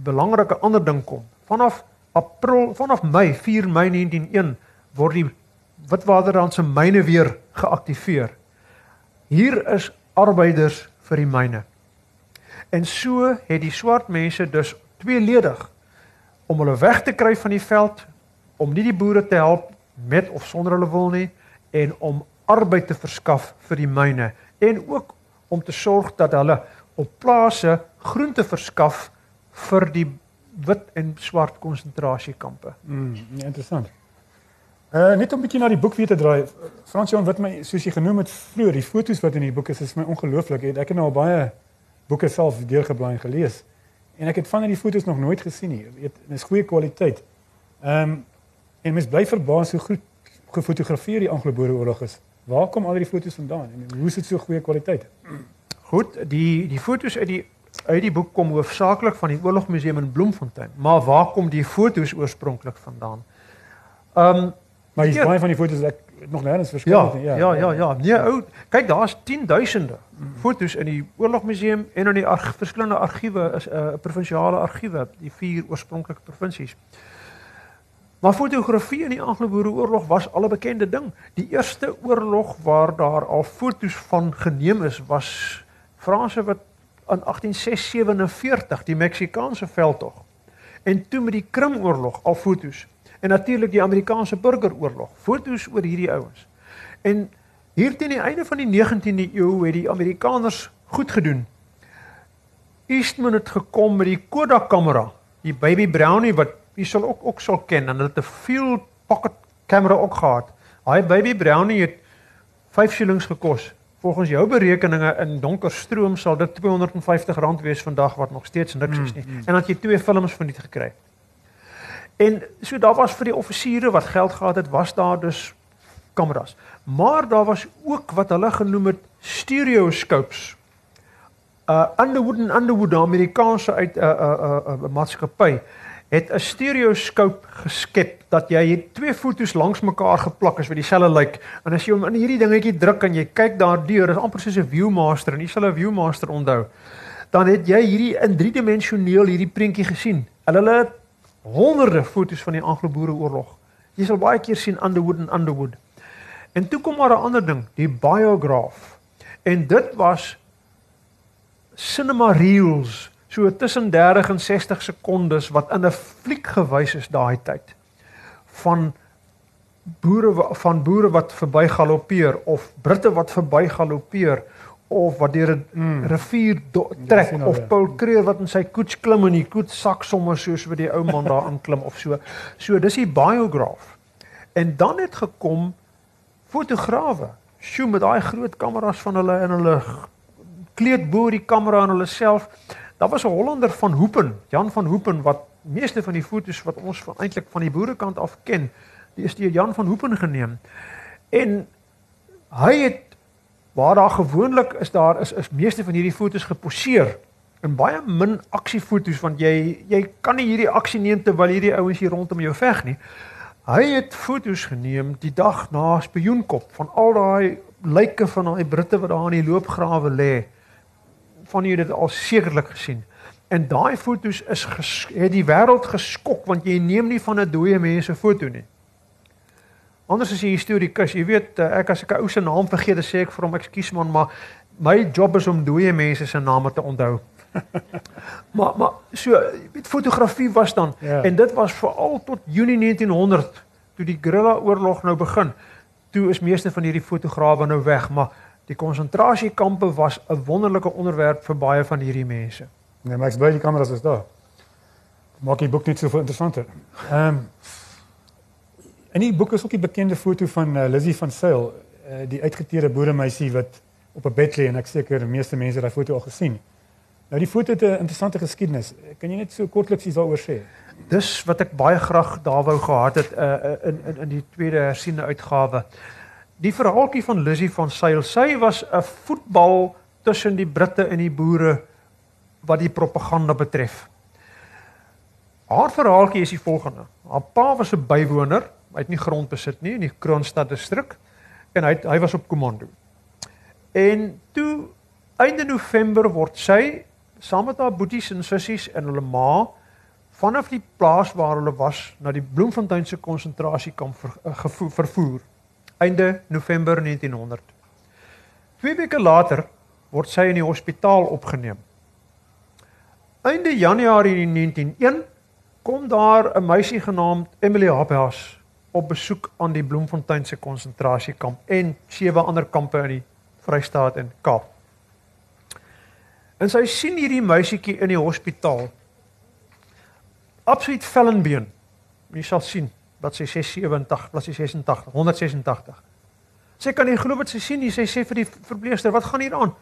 die belangrike ander ding kom. Vanaf April vanaf Mei 4 Mei 1901 word die Witwatersrand se myne weer geaktiveer. Hier is arbeiders vir die myne. En so het die swart mense dus tweeledig om hulle weg te kry van die veld, om nie die boere te help met of sonder hulle wil nie en om arbeid te verskaf vir die myne en ook om te sorg dat hulle op plase groente verskaf vir die wit en swart konsentrasiekampe. Mm, interessant. Uh net om 'n bietjie na die boek weer te draai. Frans Jan wat my soos jy genoem het vroeër, die foto's wat in die boek is, is my ongelooflik. Ek het nou al baie boeke self deurgeblaai en gelees. En ek het van hierdie foto's nog nooit gesien nie. Jy weet, dit is goeie kwaliteit. Ehm um, en mens bly verbaas hoe goed gefotografeer die Anglo-Boereoorlog is. Waar kom al hierdie foto's vandaan en hoe is dit so goeie kwaliteit? Goed, die die foto's uit die uit die boek kom hoofsaaklik van die Oorlogmuseum in Bloemfontein. Maar waar kom die foto's oorspronklik vandaan? Ehm um, Maar Ja. baie van die foto's wat ek nog nêrens verskyn ja, het nie. ja, ja, ja, ja. Nee, ou, kyk daar's 10000de foto's in die Oorlogmuseum en in die arg, verskillende argiewe is 'n uh, provinsiale argiewe, die vier oorspronklike provinsies. Maar fotografie in die Anglo-Boereoorlog was al 'n bekende ding. Die eerste oorlog waar daar al foto's van geneem is, was Franse wat in 1847 die Meksikaanse veldtog. En toe met die Krimoorlog al foto's en natuurlik die Amerikaanse Burgeroorlog, foto's oor hierdie ouens. En hier teen die einde van die 19de eeu het die Amerikaners goed gedoen. Eastman het gekom met die Kodak kamera, die Baby Brownie wat jy sal ook ook sal ken en hulle het 'n field pocket kamera ook gehad. Daai Baby Brownie het 5 shillings gekos. Volgens jou berekeninge in donker stroom sal dit R250 wees vandag wat nog steeds niks is nie. En dan het jy twee films van dit gekry. En so daar was vir die offisiere wat geld gehad het, was daar dus kameras. Maar daar was ook wat hulle genoem het stereoscopes. Uh Underwood en Underwood, 'n Amerikaanse uit 'n uh, 'n uh, 'n uh, uh, maatskappy het 'n stereoskoop geskep dat jy hier twee fotos langs mekaar geplak is wat dieselfde lyk. En as jy hom in hierdie dingetjie druk en jy kyk daardeur, is amper soos 'n Viewmaster en jy sal 'n Viewmaster onthou. Dan het jy hierdie in driedimensioneel hierdie prentjie gesien. En hulle het honderde fotos van die Anglo-Boereoorlog. Jy sal baie keer sien Underwood en Underwood. En toe kom maar 'n ander ding, die biograph. En dit was cinema reels so tussen 30 en 60 sekondes wat in 'n fliek gewys is daai tyd van boere van boere wat verby galoppeer of britte wat verby galoppeer of wat deur 'n mm. rivier trek ja, of Paul Kreer wat in sy koets klim en die koets sak sommer soos wat die ou man daar inklim of so. So dis die biograph. En dan het gekom fotograwe. Sjoe met daai groot kameras van hulle in hulle kleed bo die kamera aan hulle self. Daar was 'n Hollander van Hoepen, Jan van Hoepen wat meeste van die fotos wat ons van eintlik van die boerekant af ken, die is deur Jan van Hoepen geneem. En hy het waar daar gewoonlik is daar is is meeste van hierdie fotos geposeer in baie min aksiefotos want jy jy kan nie hierdie aksie neem terwyl hierdie ouens hier rondom jou veg nie. Hy het fotos geneem die dag na Spioenkop van al daai lyke van daai Britte wat daar in die loopgrawe lê van julle dit al sekerlik gesien. En daai fotos is het die wêreld geskok want jy neem nie van 'n dooie mens se foto nie. Anders as jy historikus, jy weet eh, ek as ek 'n ou se naam vergeet, dan sê ek vir hom ekskuus man, maar my job is om dooie mense se name te onthou. maar maar so weet fotografie was dan yeah. Ja. en dit was veral tot Junie 1900 toe die guerrilla oorlog nou begin. Toe is meeste van hierdie fotograwe nou weg, maar Die konsentrasiekampe was 'n wonderlike onderwerp vir baie van hierdie mense. Nee, maar ek's bly die kameras is daar. Maak die boek net so interessanter. Ehm um, In die boek is ook 'n bekende foto van uh, Lizzie van Sail, uh, die uitgeteerde boeremeisie wat op 'n bed lê en ek seker die meeste mense daai foto al gesien. Nou die foto het 'n interessante geskiedenis. Kan jy net so kortliks iets daaroor sê? Dis wat ek baie graag daar wou gehad het uh, in in in die tweede hersiene uitgawe die verhaaltjie van Lizzie van Sail. Sy was 'n voetbal tussen die Britte en die boere wat die propaganda betref. Haar verhaaltjie is die volgende. Haar pa was 'n bywoner, hy het nie grond besit nie in die Kroonstad distrik en hy hy was op komando. En toe einde November word sy saam met haar boeties en sissies en hulle ma vanaf die plaas waar hulle was na die Bloemfontein se konsentrasiekamp ver, uh, vervoer einde November 1900. Twee weke later word sy in die hospitaal opgeneem. Einde Januarie 1901 kom daar 'n meisie genaamd Emily Habhaas op besoek aan die Bloemfontein se konsentrasiekamp en sewe ander kampe in die Vrystaat en Kaap. En sy sien hierdie meisietjie in die hospitaal. Absoluut vellenbeen. Jy sal sien bladsy 670 bladsy 86 186 sy kan nie glo wat sy sien nie sy sê vir die verpleegster wat gaan hier aan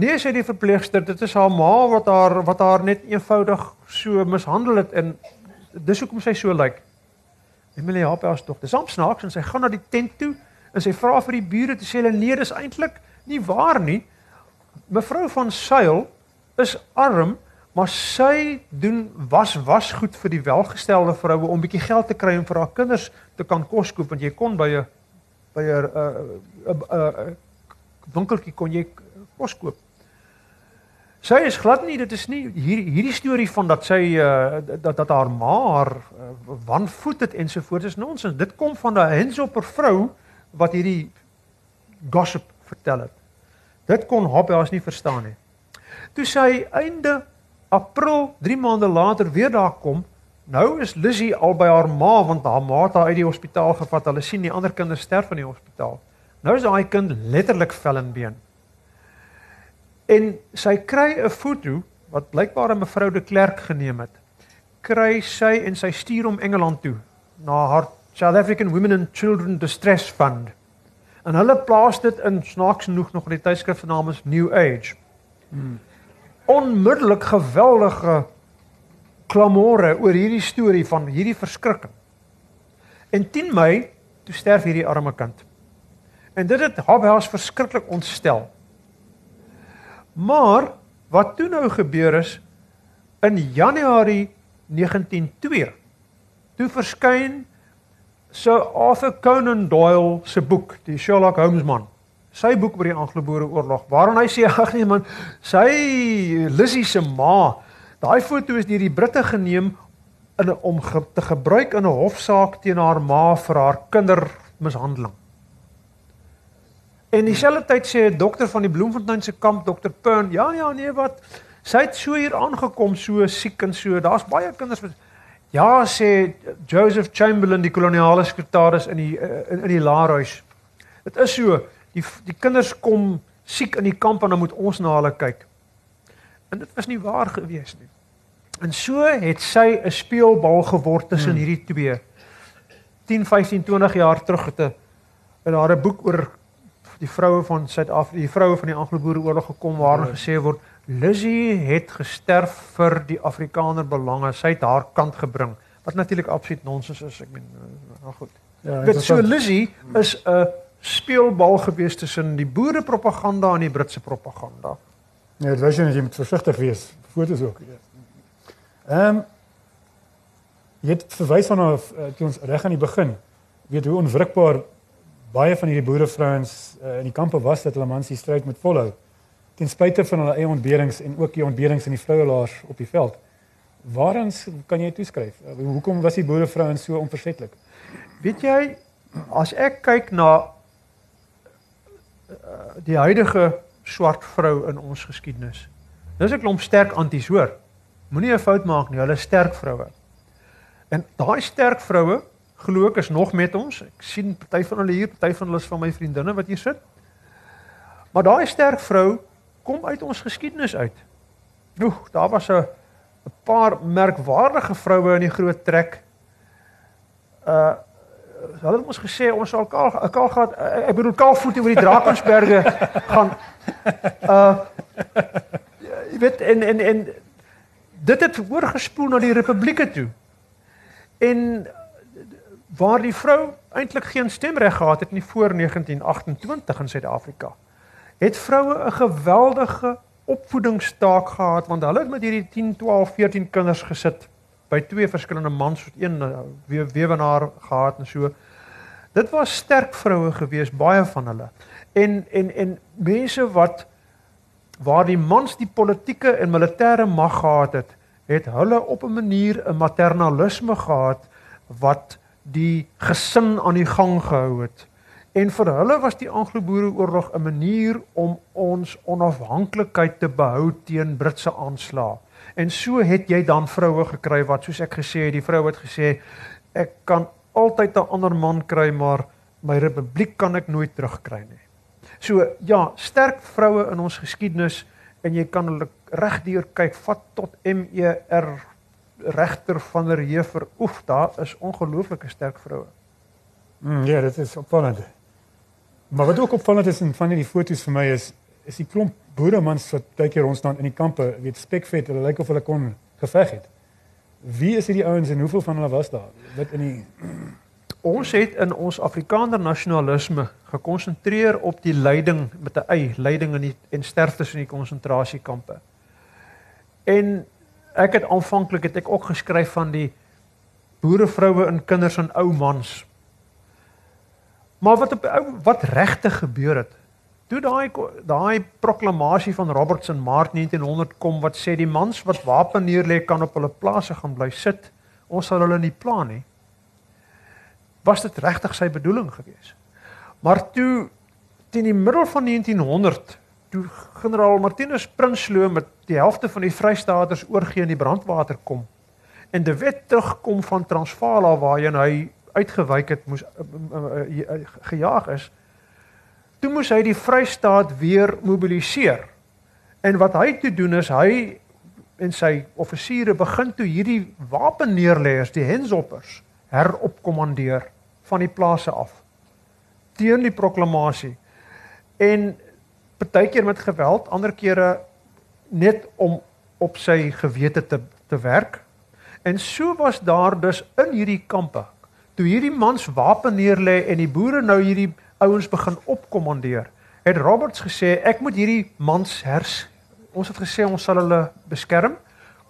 nee sê die verpleegster dit is haar ma wat haar wat haar net eenvoudig so mishandel het en dis hoekom sy so lyk Emily help haar tog dis amper snaaks en sy gaan na die tent toe en sy vra vir die bure te sê hulle nee dis eintlik nie waar nie mevrou van Sail is arm maar sy doen was was goed vir die welgestelde vroue om bietjie geld te kry om vir haar kinders te kan kos koop want jy kon by 'n by 'n 'n 'n winkeltjie kon jy kos koop. Sy is glad nie dit is nie hier hierdie storie van dat sy uh, dat dat haar ma haar uh, wanvoet het ensovoorts is nonsens. Dit kom van 'n hensopper vrou wat hierdie gossip vertel het. Dit kon Hobbehaas nie verstaan nie. Toe sy einde April 3 maande later weer daar kom. Nou is Lizzie al by haar ma want haar ma het haar uit die hospitaal gevat. Hulle sien die ander kinders sterf in die hospitaal. Nou is daai kind letterlik vel en been. En sy kry 'n foto wat blykbaar 'n mevrou de Klerk geneem het. Kry sy en sy stuur hom Engeland toe na haar South African Women and Children Distress Fund. En hulle plaas dit in snaaks genoeg nog in die tydskrif genaamd New Age. Hmm onmiddellik geweldige klamore oor hierdie storie van hierdie verskrikking. En 10 Mei toe sterf hierdie arme kind. En dit het Habhaas verskriklik ontstel. Maar wat toe nou gebeur is in Januarie 1902 toe verskyn Sir Arthur Conan Doyle se boek, die Sherlock Holmes man. Sy boek oor die Anglo-Boere oorlog, waarin hy sê ag nee man, sy Lizzie se ma, daai foto is deur die Britte geneem in om ge, te gebruik in 'n hofsaak teen haar ma vir haar kindermishandeling. En dieselfde tyd sê 'n dokter van die Bloemfontein se kamp, dokter Pern, ja ja nee wat, sy het so hier aangekom so siek en so, daar's baie kinders met Ja sê Joseph Chamberlain die koloniale sekretaris in die in, in die laarhuis. Dit is so, die die kinders kom siek in die kamp en dan moet ons na hulle kyk. En dit was nie waar gewees nie. En so het sy 'n speelbal geword tussen hmm. hierdie twee. 10, 15, 20 jaar terug het 'n in haar 'n boek oor die vroue van Suid-Afrika, die vroue van die Anglo-Boereoorlog gekom waarin ja. gesê word Lizzie het gesterf vir die Afrikaner belange. Sy het haar kant gebring. Wat natuurlik absoluut nonsens is. Ek meen nou goed. Ja, dit so Lizzie is 'n speelbal gewees tussen die boere propaganda en die Britse propaganda. Nee, dit was jy net jy moet versigtig wees. Fotos ook. Ja. Ehm um, jy het verwys na uh, toe ons reg aan die begin weet hoe onwrikbaar baie van hierdie boerevrouens uh, in die kampe was dat hulle mans die stryd moet volhou ten spyte van hulle eie ontberings en ook die ontberings in die vrouelaars op die veld. Waaraan kan jy toeskryf? Uh, hoekom was die boerevrouens so onversetlik? Weet jy as ek kyk na uh, die huidige swart vrou in ons geskiedenis. Dis 'n klomp sterk anties hoor. Moenie 'n fout maak nie, hulle is sterk vroue. En daai sterk vroue, glo ek is nog met ons. Ek sien party van hulle hier, party van hulle is van my vriendinne wat hier sit. Maar daai sterk vrou kom uit ons geskiedenis uit. Oeg, daar was 'n 'n paar merkwaardige vroue in die groot trek. Uh hulle het ons gesê ons sal kaal kaal gaan ek bedoel kaalvoet oor die Drakensberge gaan uh jy weet en en en dit het oorgespoel na die republieke toe. En waar die vrou eintlik geen stemreg gehad het nie voor 1928 in Suid-Afrika. Het vroue 'n geweldige opvoedingstaak gehad want hulle het met hierdie 10, 12, 14 kinders gesit by twee verskillende mans, een eh, we, weewenaar gehad en so. Dit was sterk vroue gewees, baie van hulle. En en en mense wat waar die mans die politieke en militêre mag gehad het, het hulle op 'n manier 'n maternalisme gehad wat die gesin aan die gang gehou het. En vir hulle was die Anglo-Boereoorlog 'n manier om ons onafhanklikheid te behou teen Britse aanslae. En so het jy dan vroue gekry wat soos ek gesê het, die vrou het gesê ek kan altyd 'n ander man kry, maar my republiek kan ek nooit terugkry nie. So ja, sterk vroue in ons geskiedenis en jy kan hulle regdeur kyk vat tot MER regter van der Heever. Oef, daar is ongelooflike sterk vroue. Mm, ja, dit is opvallend. Maar wat ook opvallend is in van hierdie foto's vir my is is die klomp boeremans wat baie keer ons staan in die kampe, weet spekvet, hulle lyk of hulle kon geveg het. Wie is hierdie ouens en hoeveel van hulle was daar? Wat in die ons het in ons Afrikaner nasionalisme gekonsentreer op die lyding met 'n y, lyding in die en sterftes in die konsentrasiekampe. En ek het aanvanklik het ek ook geskryf van die boerevroue en kinders en ou mans. Maar wat op wat regtig gebeur het? Toe daai daai proklamasie van Robertson Maart 1900 kom wat sê die mans wat wapen neerlê kan op hulle plase gaan bly sit. Ons sal hulle nie pla nie was dit regtig sy bedoeling gewees. Maar toe teen die middel van 1900 toe generaal Martinus Prinsloo met die helfte van die Vrystaaters oorgee in die brandwater kom en die wet terugkom van Transvaal waarheen hy uitgewyk het moes uh, uh, uh, gejaag is toe moes hy die Vrystaat weer mobiliseer. En wat hy toe doen is hy en sy offisiere begin toe hierdie wapenneerleggers die hensoppers heropkommandeer van die plase af teen die proklamasie en partykeer met geweld ander kere net om op sy gewete te te werk. En so was daar dus in hierdie kampe toe hierdie mans wapen neerlê en die boere nou hierdie ouens begin opkommandeer het Roberts gesê ek moet hierdie mans hers. Ons het gesê ons sal hulle beskerm.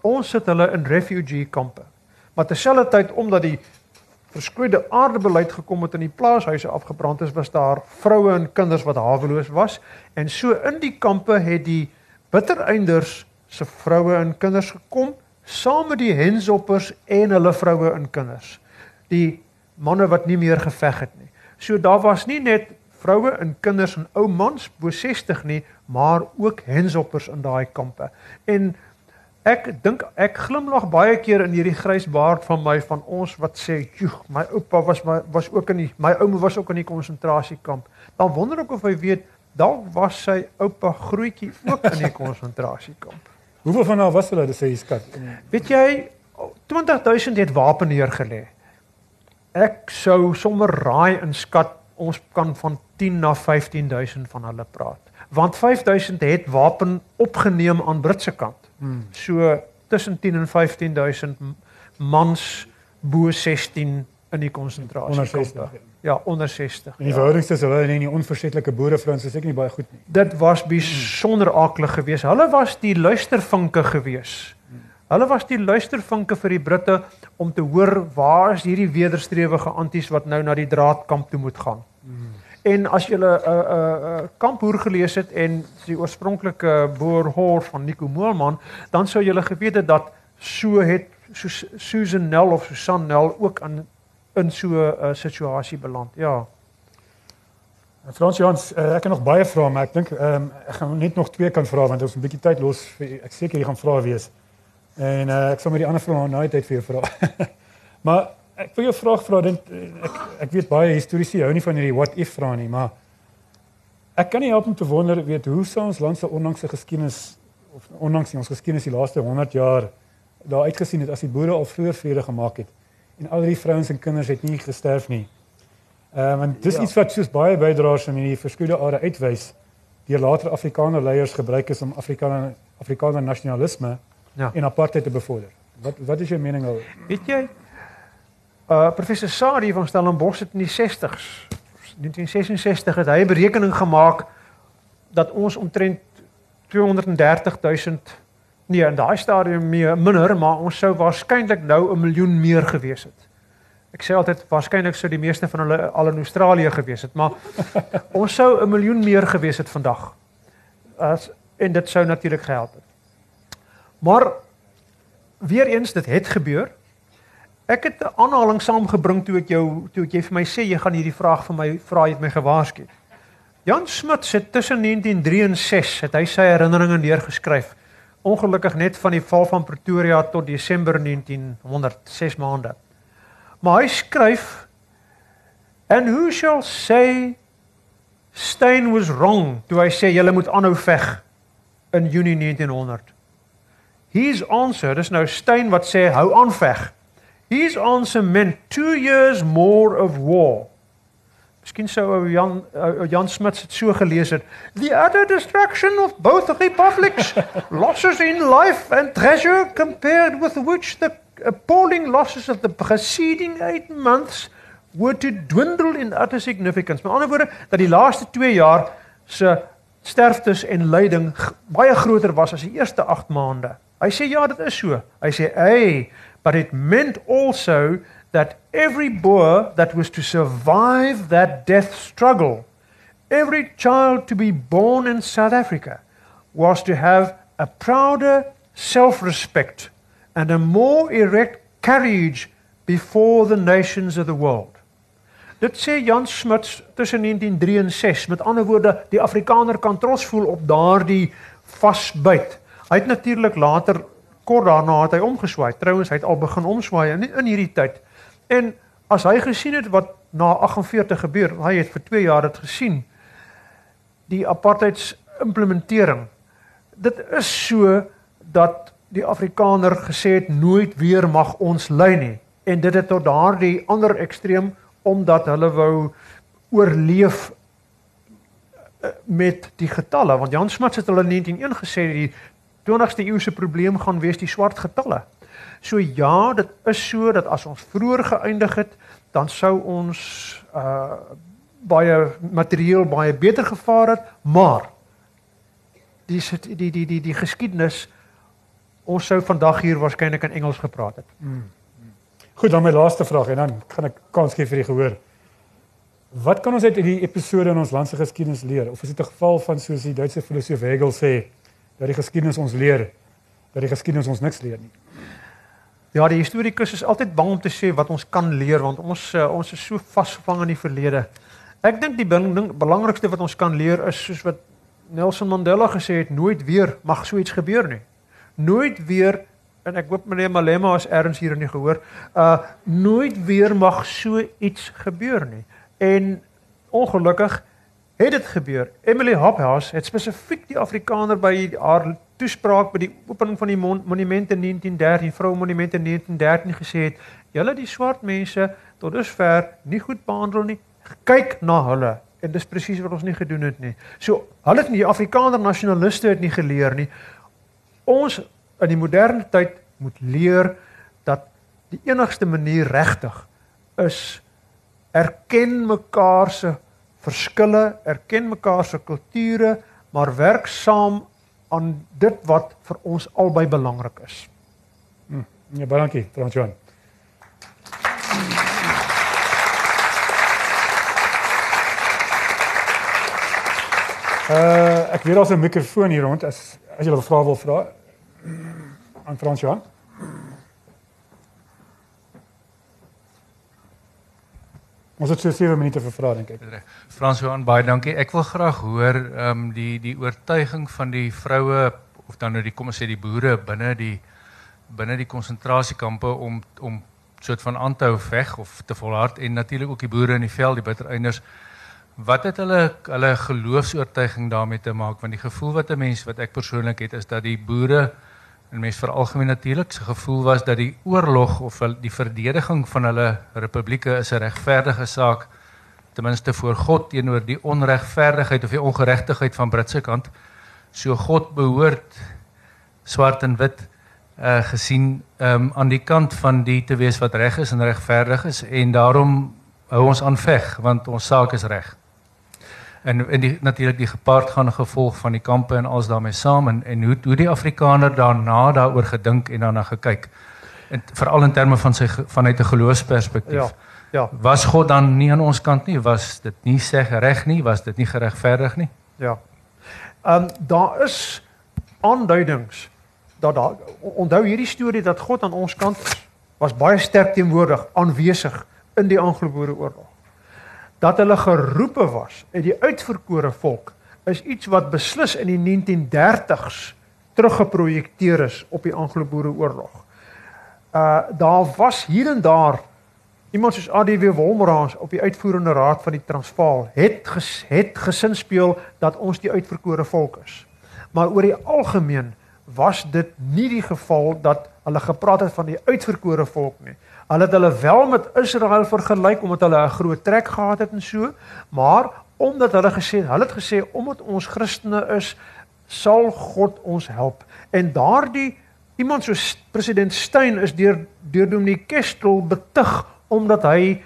Ons sit hulle in refugee kampe. Maar terselfdertyd omdat die verskroeide aardebeleid gekom het en die plaashuise afgebrand is, was daar vroue en kinders wat haweloos was en so in die kampe het die bittereinders se vroue en kinders gekom saam met die hensoppers en hulle vroue en kinders. Die manne wat nie meer geveg het nie. So daar was nie net vroue en kinders en ou mans bo 60 nie, maar ook hensoppers in daai kampe. En ek dink ek glimlag baie keer in hierdie grys baard van my van ons wat sê, "Joeg, my oupa was my was ook in die my ouma was ook in die konsentrasiekamp." Dan wonder ek of hy weet dalk was sy oupa grootjie ook in die konsentrasiekamp. Hoeveel van hulle was hulle dis hy skat? Weet jy 20000 het wapen neergelê. Ek sou sommer raai in skat ons kan van 10 na 15000 van hulle praat. Want 5000 het wapen opgeneem aan Britse kant. Hmm. So tussen 10 en 15000 mans bo 16 in die konsentrasie. Onder 60. Ja, onder 60. En die ja. verhoudings tussen hulle en die onversetlike boerevrouens is ek nie baie goed nie. Dit was besonder aklig geweest. Hulle was die luistervinke geweest. Hulle was die luistervinke vir die Britte om te hoor waar is hierdie wederstrewige anties wat nou na die draadkamp toe moet gaan. En as jy 'n 'n 'n kamphoer gelees het en die oorspronklike boerhoor van Nico Moelman, dan sou jy geweet het dat so het so Susan Nell of Susan Nell ook aan in so 'n uh, situasie beland. Ja. Frans Jans, uh, ek het nog baie vrae, maar ek dink um, ek gaan net nog twee kan vra want ons 'n bietjie tyd los vir ek seker jy gaan vra wees. En uh, ek sal met die ander vrae nou tyd vir jou vra. maar ek wil jou vraag vra dink ek ek weet baie historiese hou nie van hierdie what if vrae nie, maar ek kan nie help om te wonder weet hoe sou ons land se onlangse geskiedenis of onlangs ons geskiedenis die laaste 100 jaar daar uitgesien het as die boere al vroeër vrede gemaak het en al die vrouens en kinders het nie gesterf nie. Ehm uh, want dis ja. iets wat soos baie bydraers in hierdie verskillende are uitwys deur later Afrikaner leiers gebruik is om Afrikaner Afrikaner nasionalisme ja. en apartheid te bevorder. Wat wat is jou mening oor? Weet jy uh professor Sari van Stellenbosch het in die 60s 1966 het hy 'n berekening gemaak dat ons omtrent 230 000 Nee, in daai stadium meer minder, maar ons sou waarskynlik nou 'n miljoen meer gewees het. Ek sê altyd waarskynlik sou die meeste van hulle al in Australië gewees het, maar ons sou 'n miljoen meer gewees het vandag. As en dit sou natuurlik gehelp het. Maar weer eens dit het gebeur. Ek het 'n aanhaling saamgebring toe ek jou toe ek jy vir my sê jy gaan hierdie vraag vir my vra het my gewaarsku. Jan Smit het tussen 1903 en 6 het hy sy herinneringe neergeskryf ongelukkig net van die val van Pretoria tot Desember 1906 maande. Maar hy skryf and who shall say Steyn was wrong toe hy sê julle moet aanhou veg in Junie 1900. His answer, dis nou Steyn wat sê hou aan veg. His answer meant 2 years more of war. Miskien sou ou Jan ou Jan Smit dit so gelees het. The utter destruction of both republics, losses in life and treasure compared with which the appalling losses of the preceding 8 months were to dwindle in utter significance. Met ander woorde dat die laaste 2 jaar se sterftes en lyding baie groter was as die eerste 8 maande. Hy sê ja, dit is so. Hy sê, "Hey, but it meant also that every Boer that was to survive that death struggle, every child to be born in South Africa, was to have a prouder self respect and a more erect carriage before the nations of the world. Dit sê Jan Smuts tussen 1903 en 6. Met ander woorde, die Afrikaner kan trots voel op daardie vasbyt. Hy het natuurlik later kort daarna het hy omgeswaai. Trouwens, hy het al begin omswaai in in hierdie tyd. En as hy gesien het wat na 48 gebeur, hy het vir 2 jaar dit gesien. Die apartheids implementering. Dit is so dat die Afrikaner gesê het nooit weer mag ons lei nie en dit het tot daardie ander ekstreem omdat hulle wou oorleef eh, met die getalle want Jan Smuts het hulle in 1901 gesê die 20ste eeu se probleem gaan wees die swart getalle. So ja, dit is so dat as ons vroeër geëindig het, dan sou ons uh baie materieel baie beter gevaar het, maar die die die die die geskiedenis ons sou vandag hier waarskynlik in Engels gepraat het. Mm. Goed, dan my laaste vraag en dan gaan ek kans gee vir die gehoor. Wat kan ons uit hierdie episode in ons land se geskiedenis leer? Of is dit 'n geval van soos die Duitse filosoof Hegel sê, dat die geskiedenis ons leer dat die geskiedenis ons niks leer nie? Ja, die historikus is altyd bang om te sê wat ons kan leer want ons uh, ons is so vasgevang in die verlede. Ek dink die ding belangrikste wat ons kan leer is soos wat Nelson Mandela gesê het, nooit weer mag so iets gebeur nie. Nooit weer en ek hoop meneer Malema as erns hier in die gehoor, uh nooit weer mag so iets gebeur nie. En ongelukkig het dit gebeur. Emily Hophouse het spesifiek die Afrikaner by haar toespraak by die opening van die monumente in 1913, vrou monumente in 1913 gesê het, julle die swart mense tot dusver nie goed behandel nie. Kyk na hulle. En dis presies wat ons nie gedoen het nie. So, hulle het nie Afrikaner nasionaliste het nie geleer nie. Ons in die moderne tyd moet leer dat die enigste manier regtig is erken mekaar se verskille, erken mekaar se kulture, maar werk saam aan dit wat vir ons albei belangrik is. Hm, ja, baie dankie, Frans Johan. Uh ek weet daar's 'n mikrofoon hier rond as as jy 'n vraag wil vra aan Frans Johan. Ons het so 7 minute vir vrae dink ek. Frans Johan, baie dankie. Ek wil graag hoor ehm um, die die oortuiging van die vroue of dan nou die kom ons sê die boere binne die binne die konsentrasiekampe om om soort van aan te hou veg of te volhard en natuurlik ook die boere in die veld, die bittereinders. Wat het hulle hulle geloofs-oortuiging daarmee te maak? Want die gevoel wat 'n mens wat ek persoonlik het is dat die boere en mens vir algemeen natuurlik se gevoel was dat die oorlog of die verdediging van hulle republieke is 'n regverdige saak ten minste voor God teenoor die onregverdigheid of die ongeregtigheid van Britse kant. So God behoort swart en wit uh gesien um aan die kant van die te wees wat reg is en regverdig is en daarom hou ons aan veg want ons saak is reg en en die natuurlik die gepaardgaande gevolg van die kampe en alles daarmee saam en en hoe hoe die Afrikaner daarna daaroor gedink en daarna gekyk. En veral in terme van sy vanuit 'n geloofsperspektief. Ja. Ja. Was God dan nie aan ons kant nie? Was dit nie sê reg nie? Was dit nie geregverdig nie? Ja. Ehm um, daar is aanduidings dat daar onthou hierdie storie dat God aan ons kant. Was baie sterk teenwoordig, aanwesig in die Anglo-Boereoorlog dat hulle geroepe was uit die uitverkore volk is iets wat beslis in die 1930s teruggeprojekteer is op die Anglo-Boereoorlog. Uh daar was hier en daar iemand soos ADW Wolmeraas op die uitvoerende raad van die Transvaal het ges, het gesin speel dat ons die uitverkore volk is. Maar oor die algemeen was dit nie die geval dat hulle gepraat het van die uitverkore volk nie. Hulle het hulle wel met Israel vergelyk omdat hulle 'n groot trek gehad het en so, maar omdat hulle gesê, hulle het gesê omdat ons Christene is, sal God ons help. En daardie iemand soos president Steyn is deur deur Dominee Kestel betug omdat hy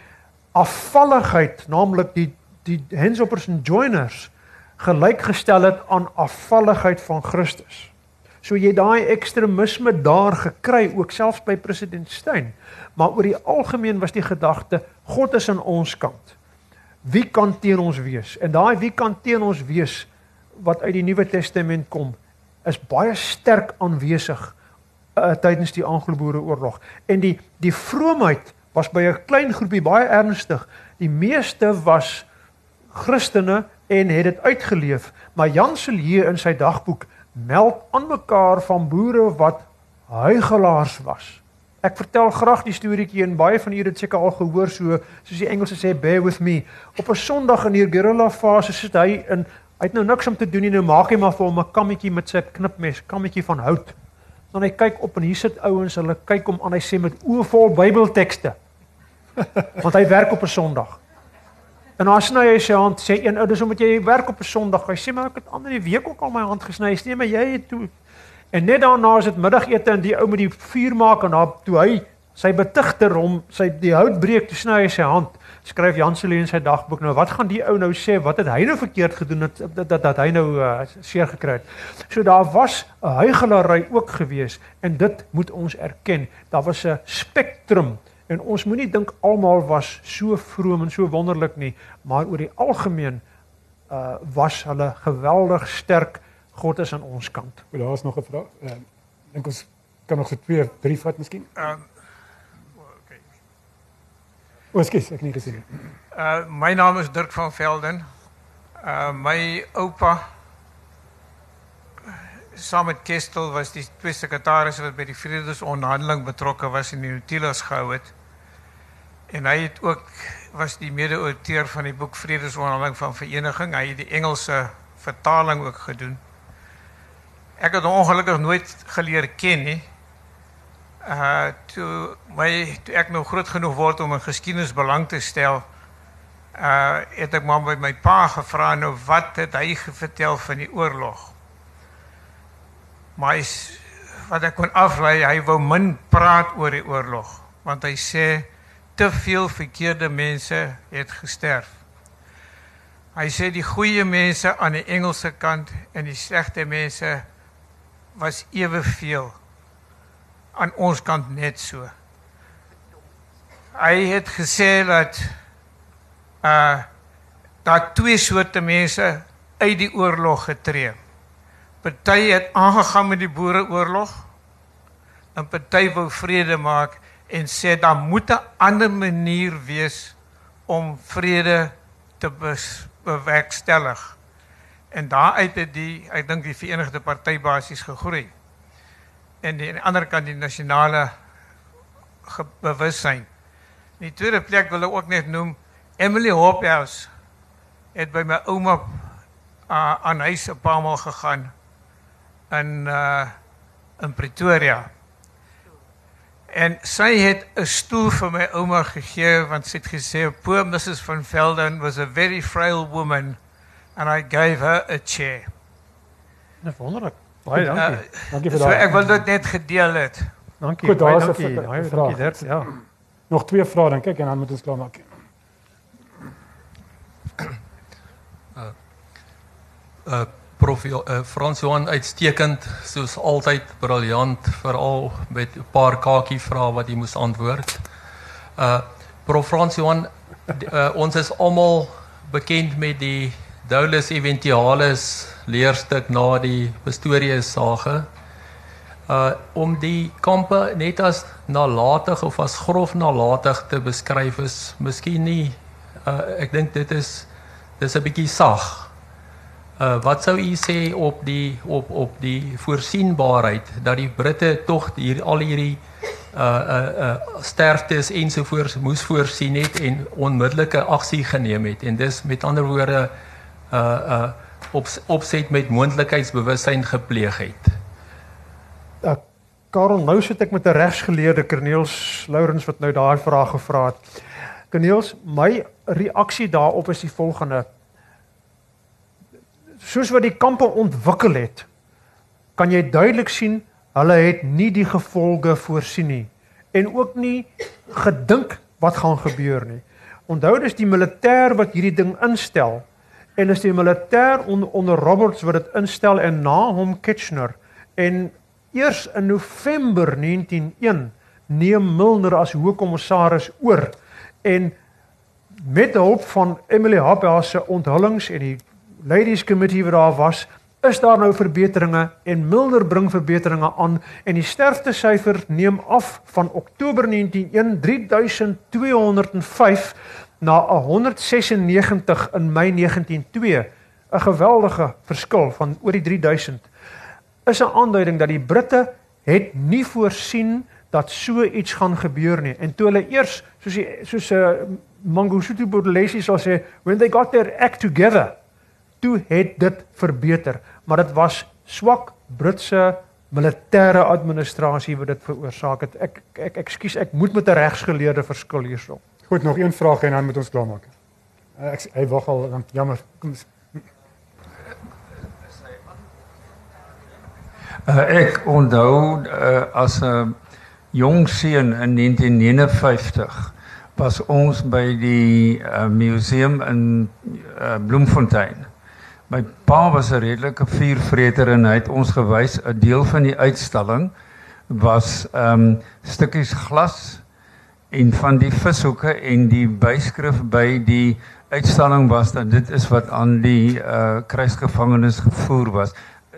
afvalligheid, naamlik die die Hensoppers en Joiners gelykgestel het aan afvalligheid van Christus. So jy daai ekstremisme daar gekry ook selfs by president Steyn. Maar oor die algemeen was die gedagte God is aan ons kant. Wie kan teen ons wees? En daai wie kan teen ons wees wat uit die Nuwe Testament kom is baie sterk aanwesig uh, tydens die Anglo-Boereoorlog. En die die vroomheid was by 'n klein groepie baie ernstig. Die meeste was Christene en het dit uitgeleef. Maar Jan Silje in sy dagboek meld aan mekaar van boere wat huigelaars was. Ek vertel graag die storieetjie en baie van julle het seker al gehoor so soos die Engelse sê bear with me. Op 'n Sondag in hier guerrilla fase sit hy in hy het nou niks om te doen nie nou maak hy maar vir hom 'n kammetjie met sy knipmes, kammetjie van hout. Dan hy kyk op en hier sit ouens, hulle kyk hom aan hy sê met oë vol Bybeltekste. Want hy werk op 'n Sondag. En dan sny hy sy hand sê een ou dis omdat jy werk op 'n Sondag. Hy sê maar ek het ander die week ook al my hand gesny. Nee, maar jy het toe. En net daarna is dit middagete en die ou met die vuur maak en daar toe hy Sy betigter hom, sy die hout breek, toe sny hy sy hand. Skryf Jan Celine in sy dagboek nou, wat gaan die ou nou sê? Wat het hy nou verkeerd gedoen dat dat dat, dat hy nou uh, seer gekry het? So daar was 'n huigelary ook gewees en dit moet ons erken. Daar was 'n spektrum en ons moenie dink almal was so vroom en so wonderlik nie, maar oor die algemeen uh was hulle geweldig sterk. God is aan ons kant. O, daar is nog 'n vraag. Ek uh, dink ons kan nog so twee, drie vat miskien. Ehm okay. O, skus, ek nie gesien nie. Uh my naam is Dirk van Velden. Uh my oupa saam met Kestel was die twee sekretarisse wat by die vredesonderhandeling betrokke was in die Nautilus gehou het. En hy het ook was die mede-auteur van die boek Vredesonderhandeling van Vereniging. Hy het die Engelse vertaling ook gedoen. Ek het hom ongelukkig nooit geleer ken nie. Uh toe my toe ek nou groot genoeg word om in geskiedenis belang te stel, uh het ek maar by my pa gevra nou wat het hy vertel van die oorlog. Maar hy, wat ek kon aflei, hy wou min praat oor die oorlog, want hy sê te veel verkeerde mense het gesterf. Hy sê die goeie mense aan die Engelse kant en die slegte mense was eweveel aan ons kant net so. Hy het gesê dat uh daar twee soorte mense uit die oorlog getree. Party het aangegaan met die boereoorlog en party wou vrede maak en sê daar moet 'n ander manier wees om vrede te bewerkstellig. En daaruit het die ek dink die Verenigde Party basies gegroei. En die, aan die ander kant die nasionale bewussyn. In die tweede plek wil ek ook net noem Emily Hophouse het by my ouma uh, aan huis 'n paar maal gegaan in uh in Pretoria. En sy het 'n stoel vir my ouma gegee want sy het gesê poor Mrs van Velden was a very frail woman and I gave her a chair. Net wonderlik. Baie dankie. Uh, dankie vir daai. So ek wil dit net gedeel het. Dankie. Goed, daar is 'n dankie. vraag. Dankie Dirk. Ja. Nog twee vrae dan kyk en dan moet ons klaar maak. uh prof uh, Frans Johan uitstekend soos altyd briljant veral met 'n paar kakie vrae wat jy moes antwoord. Uh prof Frans Johan uh, ons is almal bekend met die Dolus Eventialis leerstuk na die Pistorius sage. Uh om die kampe net as nalatig of as grof nalatig te beskryf is miskien nie uh ek dink dit is dis 'n bietjie sag. Uh wat sou u sê op die op op die voorsienbaarheid dat die Britte tog hier al hierdie uh uh uh sterftes ensovoorts moes voorsien het en onmiddellike aksie geneem het en dis met ander woorde uh uh op opset met moontlikheidsbewussyn gepleeg het. Uh Karel, nou sit ek met 'n regsgeleerde Corneels Lourens wat nou daai vraag gevra het. Corneels, my reaksie daarop is die volgende soos wat die kampe ontwikkel het, kan jy duidelik sien hulle het nie die gevolge voorsien nie en ook nie gedink wat gaan gebeur nie. Onthou dis die militêr wat hierdie ding instel en is die militêr onder, onder Roberts wat dit instel en na hom Kitchener en eers in November 1901 neem Milner as hoofkommissaris oor en met hulp van Emily Hobhouse se onthullings en die ladies committee wat daar was, is daar nou verbeteringe en Milner bring verbeteringe aan en die sterftesyfer neem af van Oktober 1901 3205 na 196 in Mei 1902. 'n Geweldige verskil van oor die 3000 is 'n aanduiding dat die Britte het nie voorsien dat so iets gaan gebeur nie. En toe hulle eers soos die, soos 'n uh, Mangosuthu Buthelezi sal sê, when they got their act together, toe het dit verbeter, maar dit was swak Britse militêre administrasie wat dit veroorsaak het. Ek ek ekskuus, ek moet met 'n regsgeleerde verskil hierso. Goed, nog een vraag en dan moet ons klaarmaak. Uh, ek hy wag al, dan jammer. Kom Uh, ek onthou uh, as 'n jong seun in 1959 was ons by die uh, museum in uh, Bloemfontein. My pa was 'n redelike vuurvreter en hy het ons gewys 'n deel van die uitstalling was ehm um, stukkies glas en van die vishoeke en die byskrif by die uitstalling was dat dit is wat aan die uh kruisgevangenes gevoer was.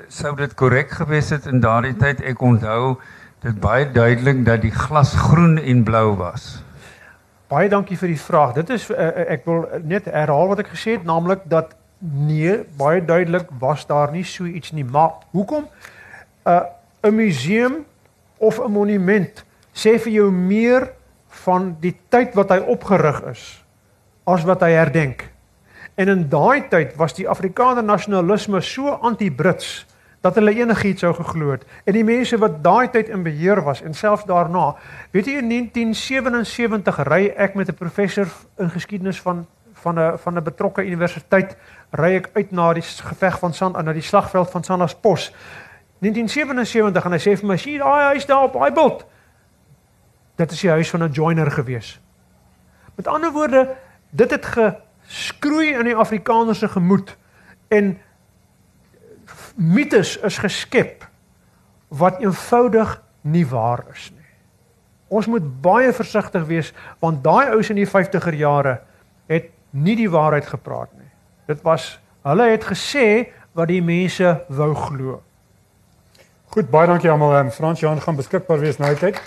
Sou dit korrek gewees het in daardie tyd? Ek onthou dit baie duidelik dat die glas groen en blou was. Baie dankie vir die vraag. Dit is uh, ek wil net herhaal wat ek gesê het, naamlik dat nee, baie duidelik was daar nie so iets nie. Maar hoekom 'n uh, 'n museum of 'n monument sê vir jou meer van die tyd wat hy opgerig is as wat hy herdenk. En in daai tyd was die Afrikaner nasionalisme so anti-Brits dat hulle enigiets sou geglo het. En die mense wat daai tyd in beheer was en selfs daarna, weet jy in 1977 ry ek met 'n professor in geskiedenis van van 'n van 'n betrokke universiteit ry ek uit na die geveg van Sand na die slagveld van Sandlerspos. 1977 en hy sê vir my, "Sien, daai huis daar op daai bult." Dit is die huis van 'n joiner gewees. Met ander woorde, dit het geskroei in die Afrikaner se gemoed en mites is geskep wat eenvoudig nie waar is nie. Ons moet baie versigtig wees want daai ouens in die 50er jare het nie die waarheid gepraat. Dit was hulle het gesê wat die mense wou glo. Goed, baie dankie almal. Frans Johan gaan beskikbaar wees na die tyd.